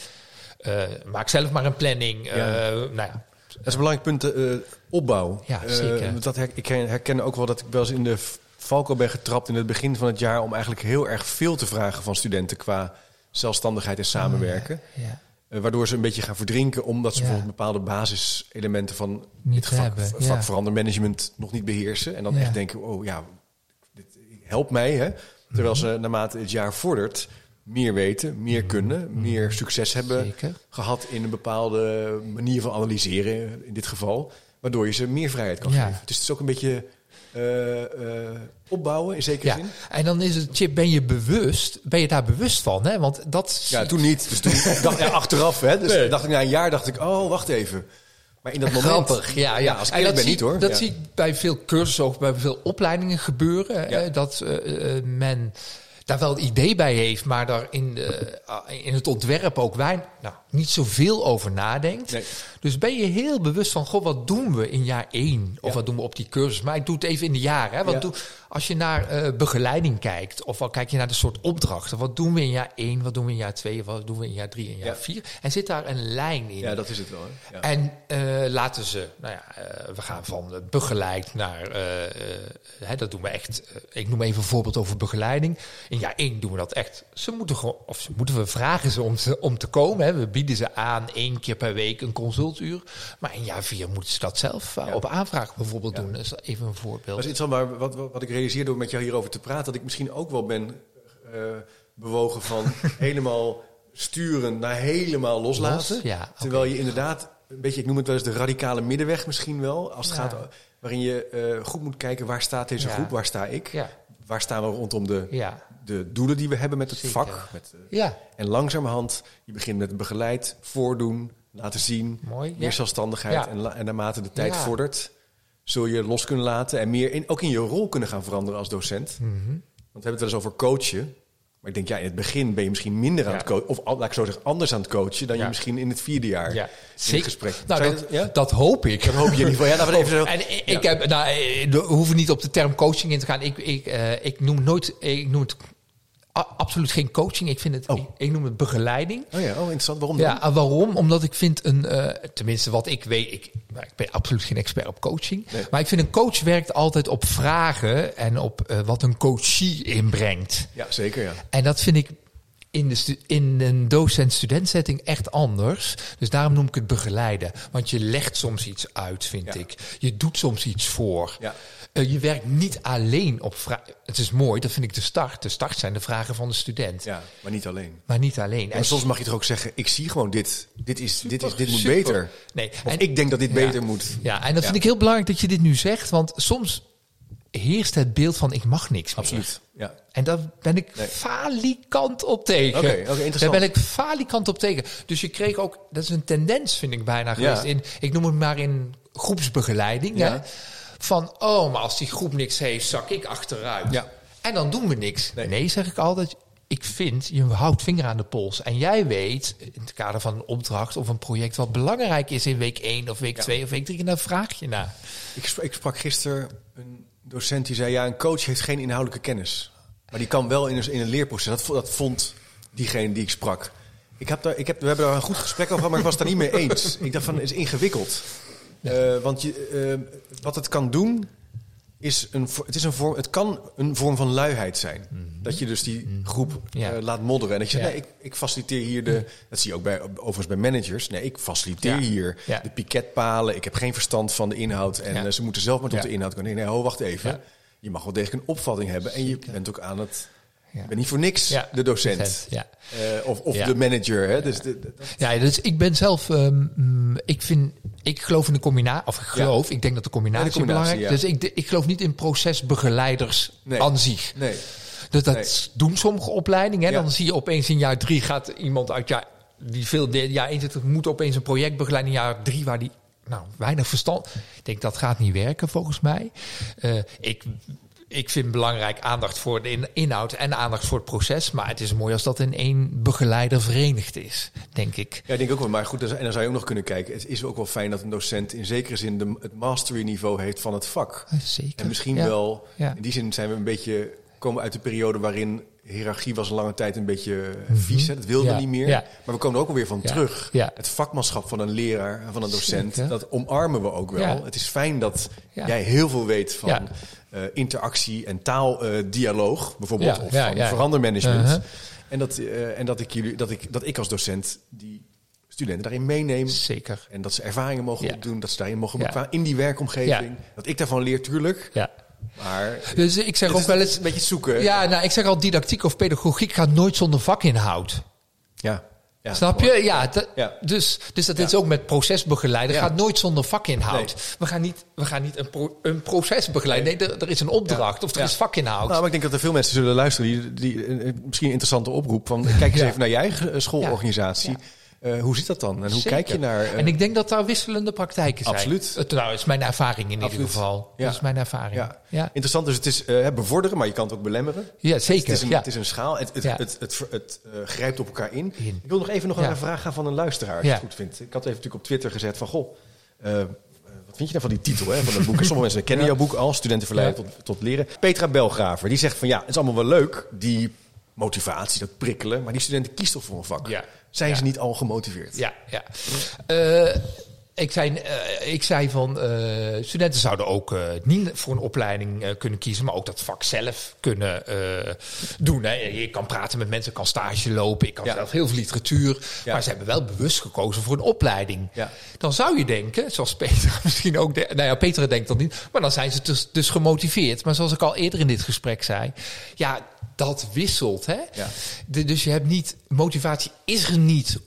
uh, maak zelf maar een planning. Uh, nou ja, dat is een belangrijk punt, uh, opbouw. Ja, zeker. dat her, ik herken ook wel dat ik wel eens in de valko ben getrapt in het begin van het jaar om eigenlijk heel erg veel te vragen van studenten qua zelfstandigheid en samenwerken. Oh, ja. Uh, waardoor ze een beetje gaan verdrinken omdat ze bijvoorbeeld bepaalde basiselementen van niet vak, hebben. vak verandermanagement nog niet beheersen. En dan echt denken, oh ja, dit helpt mij. Hè? Terwijl ze naarmate het jaar vordert meer weten, meer mhm. kunnen, mhm. meer succes hebben Zeker. gehad in een bepaalde manier van analyseren in dit geval. Waardoor je ze meer vrijheid kan geven. Dus het is ook een beetje opbouwen in zekere ja. zin. En dan is het, Chip, ben je bewust, ben je daar bewust van? Hè? Want dat. Ja, toen niet. Dus toen dacht ja, achteraf, hè? Dus nee. dacht ik na een jaar, dacht ik, oh, wacht even. Maar in dat moment. Grappig, ja, ja. als ik ben zie, niet hoor. Dat ja. zie ik bij veel cursussen, ook bij veel opleidingen gebeuren. Ja. dat uh, men daar wel het idee bij heeft, maar daar in, de, in het ontwerp ook wij nou, niet zoveel over nadenkt. Nee. Dus ben je heel bewust van, goh, wat doen we in jaar één? Of wat doen we op die cursus? Maar ik doe het even in de jaren. Hè? Doe, als je naar uh, begeleiding kijkt, of al kijk je naar de soort opdrachten. Wat doen we in jaar één? Wat doen we in jaar twee? Wat doen we in jaar drie en jaar vier? En zit daar een lijn in? Ja, dat is het wel. Hè? En uh, laten ze, nou ja, uh, we gaan van begeleid naar, hè, dat doen we echt. ik noem even een voorbeeld over begeleiding. In jaar één doen we dat echt. Ze moeten gewoon, of ze moeten we vragen ze om te, om te komen. Hè? We bieden ze aan één keer per week een consultuur. Maar in jaar vier moeten ze dat zelf op aanvraag bijvoorbeeld doen. Dat is even een voorbeeld. Dat is iets van, wat, wat, wat ik realiseerde door met jou hierover te praten, dat ik misschien ook wel ben uh, bewogen van helemaal sturen naar helemaal loslaten. ja, Terwijl je inderdaad, een beetje, ik noem het wel eens de radicale middenweg misschien wel, als het gaat waarin je uh, goed moet kijken waar staat deze groep, waar sta ik, waar staan we rondom de, de doelen die we hebben met het vak. Met, uh, ja. En langzamerhand, je begint met begeleid, voordoen, laten zien, Mooi, meer zelfstandigheid en, en naarmate de tijd vordert zul je los kunnen laten en meer in, ook in je rol kunnen gaan veranderen als docent. Mm -hmm. Want we hebben het wel eens over coachen. Maar ik denk, ja, in het begin ben je misschien minder aan Ja. het coachen. Of laat ik zo zeggen, anders aan het coachen dan je misschien in het vierde jaar Ja, in zeker. het gesprek. Nou, dat, hoop ik. Dat hoop je in ieder geval. Ja, we even zo. En ik, heb, nou, eh, we hoeven niet op de term coaching in te gaan. Ik, ik, eh, ik noem nooit, ik noem het absoluut geen coaching. Ik vind het, Oh. ik, ik noem het begeleiding. Oh ja, oh, interessant. Waarom dan? Ja, en waarom? Omdat ik vind een, eh, tenminste wat ik weet, ik, nou, ik ben absoluut geen expert op coaching. Nee. Maar ik vind een coach werkt altijd op vragen en op eh, wat een coachie inbrengt. Ja, zeker ja. En dat vind ik in, de in een docent-student setting echt anders. Dus daarom noem ik het begeleiden. Want je legt soms iets uit, vind Ja. ik. Je doet soms iets voor. Ja. Eh, je werkt niet alleen op vragen. Het is mooi, dat vind ik de start. De start zijn de vragen van de student. Ja, maar niet alleen. Maar niet alleen. En soms mag je toch ook zeggen, ik zie gewoon dit. Dit, is, dit, is, dit moet super. beter. Nee, Of en- ik denk dat dit Ja. beter moet. Ja, en dat Ja. vind ik heel belangrijk dat je dit nu zegt. Want soms heerst het beeld van ik mag niks meer. Absoluut. Ja. En daar ben ik Nee. falikant op tegen. Oké, oké, interessant. Daar ben ik falikant op tegen. Dus je kreeg ook, dat is een tendens vind ik bijna geweest, in, ik noem het maar in groepsbegeleiding. Ja. Hè? Van, oh, maar als die groep niks heeft, zak ik achteruit. Ja. En dan doen we niks. Nee. Nee. zeg ik altijd. Ik vind, je houdt vinger aan de pols. En jij weet, in het kader van een opdracht of een project... wat belangrijk is in week 1 of week Ja. 2 of week 3... en daar vraag je naar. Ik, sprak, ik sprak gisteren een docent die zei: Ja, een coach heeft geen inhoudelijke kennis. Maar die kan wel in een, in een leerproces. Dat, dat vond diegene die ik sprak. Ik heb daar, ik heb, we hebben daar een goed gesprek over gehad, maar ik was het daar niet mee eens. Ik dacht van, het is ingewikkeld. Eh, want je, eh, wat het kan doen, is een, het, is een vorm, het kan een vorm van luiheid zijn. Dat je dus die groep Mhm. Ja. eh, laat modderen. En dat je zegt, Ja. nee, ik, ik faciliteer hier de... Dat zie je ook bij, overigens bij managers. Nee, ik faciliteer Ja. hier de piketpalen. Ik heb geen verstand van de inhoud. En ze moeten zelf maar tot de inhoud komen. Nee, nee, ho, wacht even. Je mag wel degelijk een opvatting hebben. En je bent ook aan het... Je bent niet voor niks de docent. docent, ja. Eh, of of de manager. Hè? Dus de, de- dat- Ja, dus ik ben zelf, ehm, mm, ik vind, ik geloof in de combinatie, of ik geloof, ik denk dat de combinatie, de combinatie, belangrijk is. Dus ik, ik geloof niet in procesbegeleiders Nee. aan zich. nee. Dus dat Nee. doen sommige opleidingen. Hè? Dan zie je opeens in jaar drie gaat iemand uit jaar, die veel jaar één zit, moet opeens een project begeleiden in jaar drie waar die nou, weinig verstand. Ik denk dat gaat niet werken volgens mij. Eh, ik, ik vind belangrijk aandacht voor de in- inhoud en aandacht voor het proces. Maar het is mooi als dat in één begeleider verenigd is, denk ik. Ja, ik denk ook wel. Maar goed, en dan zou je ook nog kunnen kijken. Het is ook wel fijn dat een docent in zekere zin de, het mastery niveau heeft van het vak. Eh, Zeker. En misschien Ja. wel, in die zin zijn we een beetje, komen uit de periode waarin hiërarchie was een lange tijd een beetje vies. Hè? Dat Mhm. Ja. we niet meer. Ja. Maar we komen er ook alweer van Ja. terug. Ja. Het vakmanschap van een leraar, van een docent, Zeker. dat omarmen we ook wel. Het is fijn dat jij heel veel weet van eh, interactie en taaldialoog, bijvoorbeeld, Ja, of ja, van verandermanagement. Uh-huh. En, dat, eh, en dat, ik jullie, dat, ik, dat ik als docent die studenten daarin meeneem. Zeker. En dat ze ervaringen mogen Ja. opdoen, dat ze daarin mogen Ja. in die werkomgeving. Dat ik daarvan leer, tuurlijk. Maar Dus ik zeg ook wel eens. een beetje zoeken. Ja, nou, ik zeg al, didactiek of pedagogiek gaat nooit zonder vakinhoud. ja. Ja, Snap je? Ja. Dus, dus dat Ja. is ook met procesbegeleider. Gaat nooit zonder vakinhoud. Nee. We gaan niet, we gaan niet een, pro, een proces begeleiden. Nee, er, er is een opdracht of er is vakinhoud. Nou, maar ik denk dat er veel mensen zullen luisteren die, die misschien een interessante oproep van kijk eens even naar je eigen eh, schoolorganisatie. Ja. Eh, hoe zit dat dan? En hoe Zeker. kijk je naar? eh, en ik denk dat daar wisselende praktijken zijn. Absoluut. Het, nou, dat is mijn ervaring in Absoluut. ieder geval. Ja. Dat is mijn ervaring. ja. Ja, ja. Interessant, dus het is bevorderen, maar je kan het ook belemmeren. zeker. Het is een, ja. het is een schaal. Het, het, Ja. het, het, het, grijpt op elkaar in. In. Ik wil nog even nog Ja. een vraag gaan van een luisteraar, als je Ja. het goed vindt. Ik had even natuurlijk op Twitter gezet van, goh, wat vind je nou van die titel hè, van het boek? Sommige mensen kennen jouw boek al, Studenten verleiden tot, tot leren. Petra Belgraver, die zegt van, ja, het is allemaal wel leuk, die motivatie, dat prikkelen, maar die studenten kiezen toch voor een vak? Ja. Zijn ze niet al gemotiveerd? Ja, ja. Ik, zei, eh, ik zei van eh, studenten zouden ook eh, niet voor een opleiding kunnen kiezen, maar ook dat vak zelf kunnen doen. Hè. Je kan praten met mensen, kan stage lopen, ik kan Ja. zelf heel veel literatuur, Ja. maar ze hebben wel bewust gekozen voor een opleiding. Ja. Dan zou je denken, zoals Peter misschien ook, de, nou ja, Peter denkt dat niet, maar dan zijn ze dus, dus gemotiveerd. Maar zoals ik al eerder in dit gesprek zei, ja, dat wisselt. Hè? De- dus je hebt niet, motivatie is er niet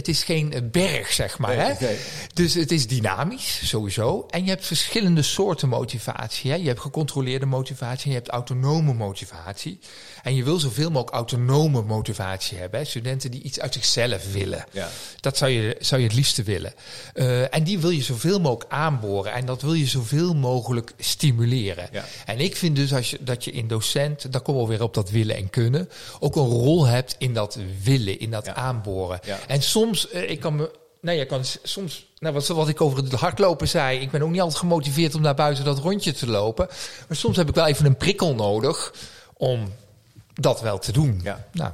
het is geen eh, berg, zeg maar. Nee, hè? nee. Dus het is dynamisch, sowieso. En je hebt verschillende soorten motivatie. Hè? Je hebt gecontroleerde motivatie en je hebt autonome motivatie. En je wil zoveel mogelijk autonome motivatie hebben. Hè? Studenten die iets uit zichzelf willen. Ja. Dat zou je, zou je het liefste willen. Eh, en die wil je zoveel mogelijk aanboren. En dat wil je zoveel mogelijk stimuleren. Ja. En ik vind dus als je, dat je in docent, daar komen we weer op dat willen en kunnen, ook een rol hebt in dat willen, in dat Ja. aanboren. En soms, eh, ik kan me, nou je kan soms, nou wat, wat ik over het hardlopen zei, ik ben ook niet altijd gemotiveerd om naar buiten dat rondje te lopen. Maar soms heb ik wel even een prikkel nodig om dat wel te doen. Ja. Nou,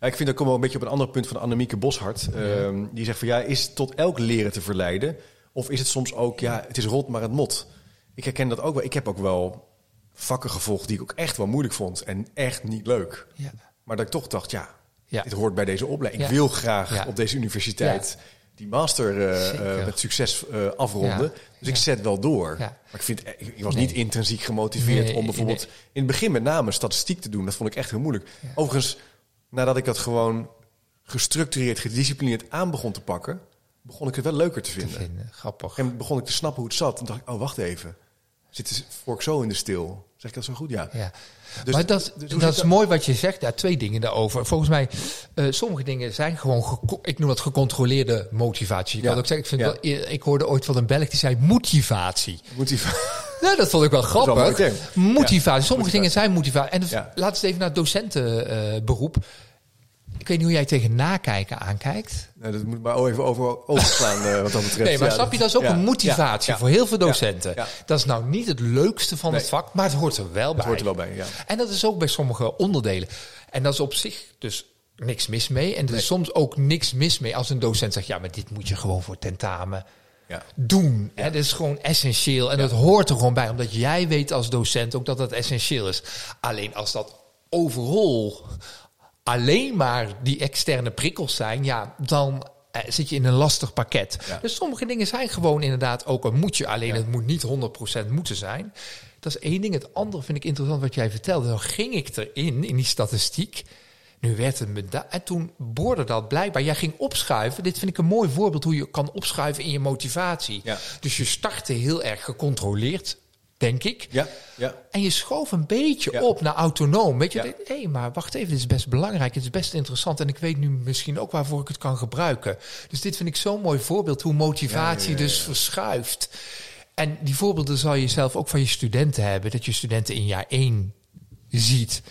Ja, ik vind dat komen we een beetje op een ander punt van Annemieke Boshart. Ehm, die zegt van ja, is tot elk leren te verleiden? Of is het soms ook, ja, het is rot, maar het mot. Ik herken dat ook wel. Ik heb ook wel vakken gevolgd die ik ook echt wel moeilijk vond. En echt niet leuk. ja. Maar dat ik toch dacht, ja, Ja. dit hoort bij deze opleiding. Ik Ja. wil graag Ja. op deze universiteit die master eh, eh, met succes eh, afronden. Dus ik zet wel door. Maar ik, vind, ik ik was Nee. niet intrinsiek gemotiveerd Nee, om bijvoorbeeld nee. in het begin met name statistiek te doen. Dat vond ik echt heel moeilijk. Overigens, nadat ik dat gewoon gestructureerd, gedisciplineerd aan begon te pakken, begon ik het wel leuker te vinden. Vinden. Grappig. En begon ik te snappen hoe het zat. En dacht ik, oh wacht even. Zit de vork zo in de stil? Zeg ik dat zo goed? Ja. Ja. Dus- maar dat, dus dat is dat? mooi wat je zegt. Daar twee dingen daarover. Volgens mij, eh, sommige dingen zijn gewoon, ik noem dat gecontroleerde motivatie. Ik Ja. kan ook zeggen, ik, vind Ja. wel, ik hoorde ooit van een Belg die zei motivatie. Die... Nou, dat vond ik wel grappig. motivatie. Ja, Sommige dingen zijn motivatie. En dus Ja. laten we even naar docentenberoep. Ik weet niet hoe jij tegen nakijken aankijkt. Nou, dat moet maar even over overslaan eh, wat dat betreft. Nee, maar Ja, snap je, dat is ook ja, een motivatie ja, voor heel veel docenten. Dat is nou niet het leukste van het vak, maar het hoort er wel bij. Dat hoort er wel bij, ja. En dat is ook bij sommige onderdelen. En dat is op zich dus niks mis mee. En er Nee. is soms ook niks mis mee als een docent zegt... ja, maar dit moet je gewoon voor tentamen doen. Hè? Dat is gewoon essentieel. En dat hoort er gewoon bij. Omdat jij weet als docent ook dat dat essentieel is. Alleen als dat overal alleen maar die externe prikkels zijn... ja, dan eh, zit je in een lastig pakket. Ja. Dus sommige dingen zijn gewoon inderdaad ook een moetje. Alleen Ja. het moet niet 100% moeten zijn. Dat is één ding. Het andere vind ik interessant wat jij vertelde. Dan ging ik erin, in die statistiek... Nu werd het me En toen boorde dat blijkbaar. Jij ging opschuiven. Dit vind ik een mooi voorbeeld hoe je kan opschuiven in je motivatie. Ja. Dus je startte heel erg gecontroleerd, denk ik. Ja, ja. En je schoof een beetje Ja. op naar autonoom. Weet je, Ja. hé, maar wacht even, dit is best belangrijk. Het is best interessant. En ik weet nu misschien ook waarvoor ik het kan gebruiken. Dus dit vind ik zo'n mooi voorbeeld hoe motivatie Ja, dus verschuift. En die voorbeelden zal je zelf ook van je studenten hebben. Dat je studenten in jaar één ziet.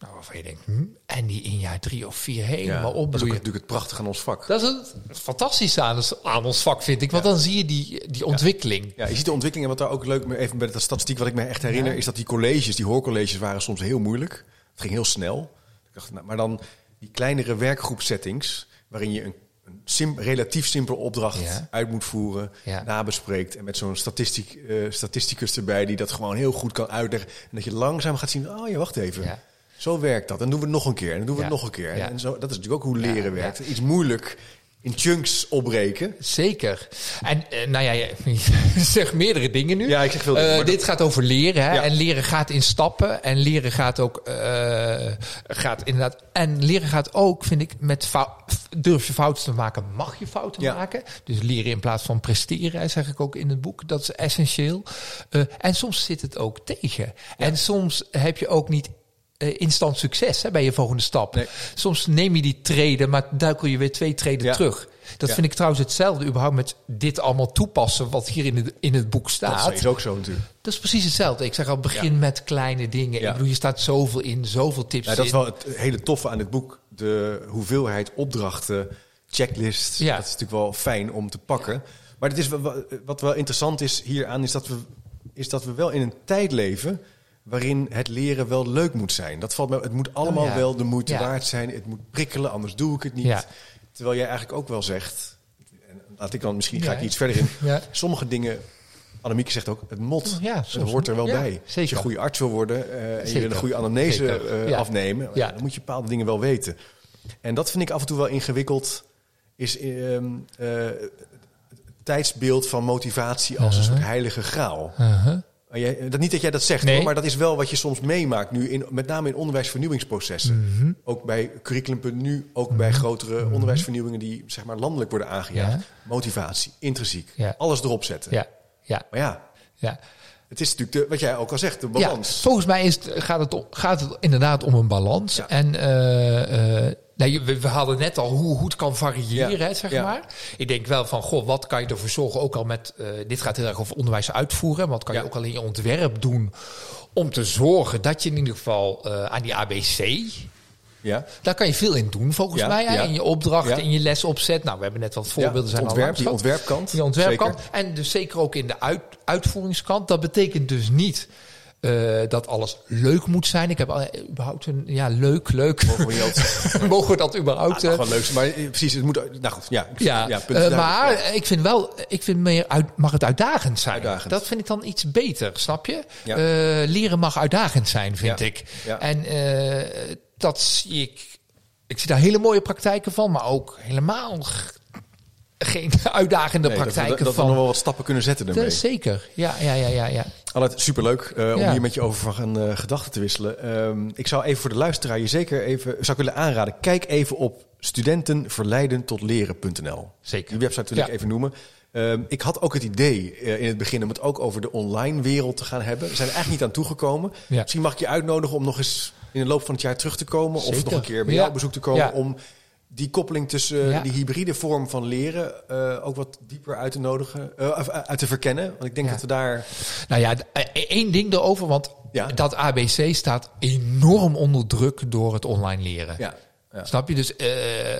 Nou, waarvan je denkt, hm, en die in jaar drie of vier ja. helemaal Dat is opbloeien. natuurlijk het prachtige aan ons vak. Dat is het fantastische aan, ons- aan ons vak, vind ik. Want dan zie je die, die ontwikkeling. Ja, je ziet de ontwikkeling. En wat daar ook leuk, even bij de statistiek, wat ik me echt herinner, is dat die colleges, die hoorcolleges, waren soms heel moeilijk. Het ging heel snel. Ik dacht, nou, maar dan die kleinere werkgroepsettings, waarin je een, een sim- relatief simpele opdracht uit moet voeren, nabespreekt. En met zo'n statistiek, eh, statisticus erbij die dat gewoon heel goed kan uitleggen. En dat je langzaam gaat zien, oh ja, wacht even. Zo werkt dat. En doen we het nog een keer. En dan doen we het nog een keer. En zo, dat is natuurlijk ook hoe leren werkt. Iets moeilijk in chunks opbreken. Zeker. En eh, nou ja, je zegt meerdere dingen nu. Ja, ik zeg veel dingen, Eh, dit gaat over leren. Hè? Ja. En leren gaat in stappen. En leren gaat ook. eh, gaat inderdaad. En leren gaat ook, vind ik, met fou- durf je fouten te maken, mag je fouten Ja. maken. Dus leren in plaats van presteren, zeg ik ook in het boek. Dat is essentieel. En soms zit het ook tegen. En soms heb je ook niet instant succes hè, bij je volgende stap. Nee. Soms neem je die treden, maar duikel je weer twee treden Ja. terug. Dat Ja. vind ik trouwens hetzelfde überhaupt met dit allemaal toepassen wat hier in het, in het boek staat. Dat is ook zo natuurlijk. Dat is precies hetzelfde. Ik zeg al, begin met kleine dingen. Ik bedoel, je staat zoveel in, zoveel tips Ja, dat is in. wel het hele toffe aan dit boek. De hoeveelheid opdrachten, checklists. Ja. Dat is natuurlijk wel fijn om te pakken. Maar het is, wat wel interessant is hieraan, is dat, we, is dat we wel in een tijd leven waarin het leren wel leuk moet zijn. Dat valt me, het moet allemaal Oh ja. wel de moeite Ja. waard zijn. Het moet prikkelen, anders doe ik het niet. Ja. Terwijl jij eigenlijk ook wel zegt, en laat ik dan misschien ga ik iets verder in. Sommige dingen, Annemieke zegt ook, het mot het soms hoort er wel bij. Als je een goede arts wil worden eh, en je wil een goede anamnese eh, afnemen, Ja. dan moet je bepaalde dingen wel weten. En dat vind ik af en toe wel ingewikkeld. Is het tijdsbeeld van motivatie als een Uh-huh. soort heilige graal. Jij- dat, niet dat jij dat zegt, Nee. hoor, maar dat is wel wat je soms meemaakt nu, in, met name in onderwijsvernieuwingsprocessen. Mhm. Ook bij curriculum.nu, ook bij grotere onderwijsvernieuwingen die zeg maar landelijk worden aangejaagd. Ja. Motivatie, intrinsiek, Ja. alles erop zetten. Ja, ja, Maar ja, ja. het is natuurlijk de, wat jij ook al zegt, de Ja, balans. volgens mij is het, gaat, het, gaat het inderdaad om een balans. En eh, eh, nee, we, we hadden net al hoe, hoe het kan variëren, Ja. hè, zeg Ja. maar. Ik denk wel van, goh, wat kan je ervoor zorgen? Ook al met, eh, dit gaat heel erg over onderwijs uitvoeren. Wat kan Ja. je ook al in je ontwerp doen om te zorgen dat je in ieder geval eh, aan die ABC... Ja. Daar kan je veel in doen, volgens mij. Hè? In je opdracht, Ja. in je lesopzet. Nou, we hebben net wat voorbeelden. Zijn het al ontwerp, die ontwerpkant. die ontwerpkant. Zeker. En dus zeker ook in de uit, uitvoeringskant. Dat betekent dus niet eh, dat alles leuk moet zijn. Ik heb al, überhaupt een... Ja, leuk, leuk. Mogen we dat überhaupt... Ah, eh, gewoon leuk maar eh, precies, het moet... Nou goed, ja. ja, punt maar ik vind wel, ik vind meer uit, mag het uitdagend zijn. Uitdagend. Dat vind ik dan iets beter, snap je? Ja. Leren mag uitdagend zijn, vind Ja. ik. Ja. En dat zie ik. Ik zie daar hele mooie praktijken van, maar ook helemaal geen uitdagende Nee, dat we- praktijken dat, we nog wel wat stappen kunnen zetten Dat ermee. is zeker. Ja, ja, ja, ja, ja. Superleuk uh, om Ja. hier met je over van uh, gedachten te wisselen. Ehm, ik zou even voor de luisteraar je zeker even zou ik willen aanraden. Kijk even op studentenverleidentotLeren.nl. Zeker. Die website wil Ja. ik even noemen. Ehm, ik had ook het idee eh, in het begin om het ook over de online wereld te gaan hebben. We zijn er eigenlijk niet aan toegekomen. Ja. Misschien mag ik je uitnodigen om nog eens in de loop van het jaar terug te komen. Of nog een keer bij jou op bezoek te komen. Om die koppeling tussen eh, Ja. die hybride vorm van leren eh, ook wat dieper uit te nodigen. eh, uit te verkennen. Want ik denk Ja. dat we daar... Nou ja, eh, één ding erover, want Ja. dat ABC staat enorm onder druk door het online leren. Ja, ja. Snap je? Dus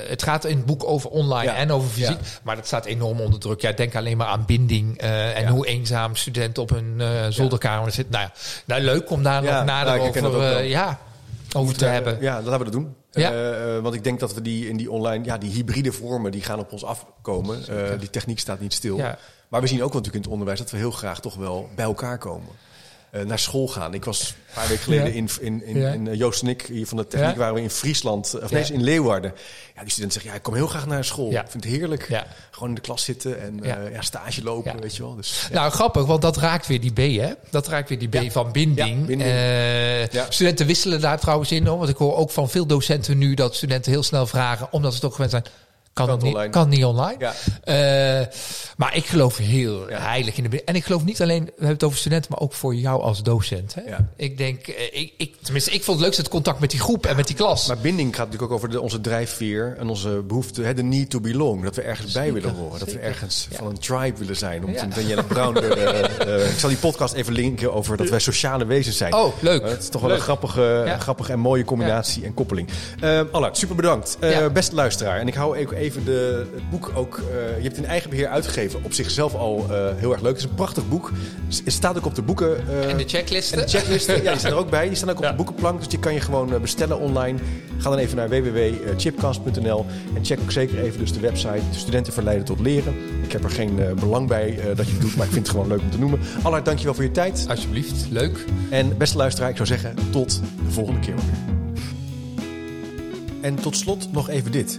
het gaat in het boek over online en over fysiek, Ja. maar dat staat enorm onder druk. Ja, denk alleen maar aan binding en hoe eenzaam studenten op hun zolderkamer zitten. Nou ja, nou, leuk om daar nog nader over, ja, over te hebben. Ja, dat laten we dat doen. Ja. Eh, eh, want ik denk dat we die in die online, ja, die hybride vormen, die gaan op ons afkomen. Eh, die techniek staat niet stil. Ja. Maar we zien ook wel natuurlijk in het onderwijs dat we heel graag toch wel bij elkaar komen. Eh, naar school gaan. Ik was een paar weken geleden Ja. in, in, in, Ja. in, eh, Joost en ik hier van de techniek Ja. waren we in Friesland, of Ja. nee, in Leeuwarden. Ja, die student zegt, ja, ik kom heel graag naar school. Ik vind het heerlijk. Gewoon in de klas zitten en Ja. eh, ja, stage lopen, weet je wel. Dus, ja. Nou, grappig, want dat raakt weer die B, hè? Dat raakt weer die B van binding. Eh. Studenten wisselen daar trouwens in, hoor. Want ik hoor ook van veel docenten nu dat studenten heel snel vragen, omdat ze toch gewend zijn. Kan, Kan niet, online. kan niet online. Ja. Eh, maar ik geloof heel Ja. heilig in de. En ik geloof niet alleen, we hebben het over studenten, maar ook voor jou als docent. Hè? Ja. Ik denk, eh, ik, ik, tenminste, ik vond het leukste het contact met die groep en met die klas. Maar binding gaat natuurlijk ook over de, onze drijfveer en onze behoefte, hè, de need to belong. Dat we ergens bij willen horen. Dat we ergens van een tribe willen zijn. Om Ja. te Danielle Brown. de, eh, ik zal die podcast even linken over dat wij sociale wezens zijn. Oh, leuk. Het is toch wel Leuk. een grappige, grappige en mooie combinatie en koppeling. Uh, Allard, super bedankt. Beste luisteraar. En ik hou even de, het boek ook. eh, je hebt in eigen beheer uitgegeven. Op zichzelf al eh, heel erg leuk. Het is een prachtig boek. Het staat ook op de boeken. eh, en de checklisten. en de checklisten, ja, die staan er ook bij. Die staan ook op Ja. de boekenplank. Dus die kan je gewoon bestellen online. Ga dan even naar www.chipcast.nl. En check ook zeker even dus de website Studenten Verleiden tot Leren. Ik heb er geen belang bij dat je het doet, maar ik vind het gewoon leuk om te noemen. Allard, dankjewel voor je tijd. Alsjeblieft, leuk. En beste luisteraar, ik zou zeggen tot de volgende keer weer. En tot slot nog even dit.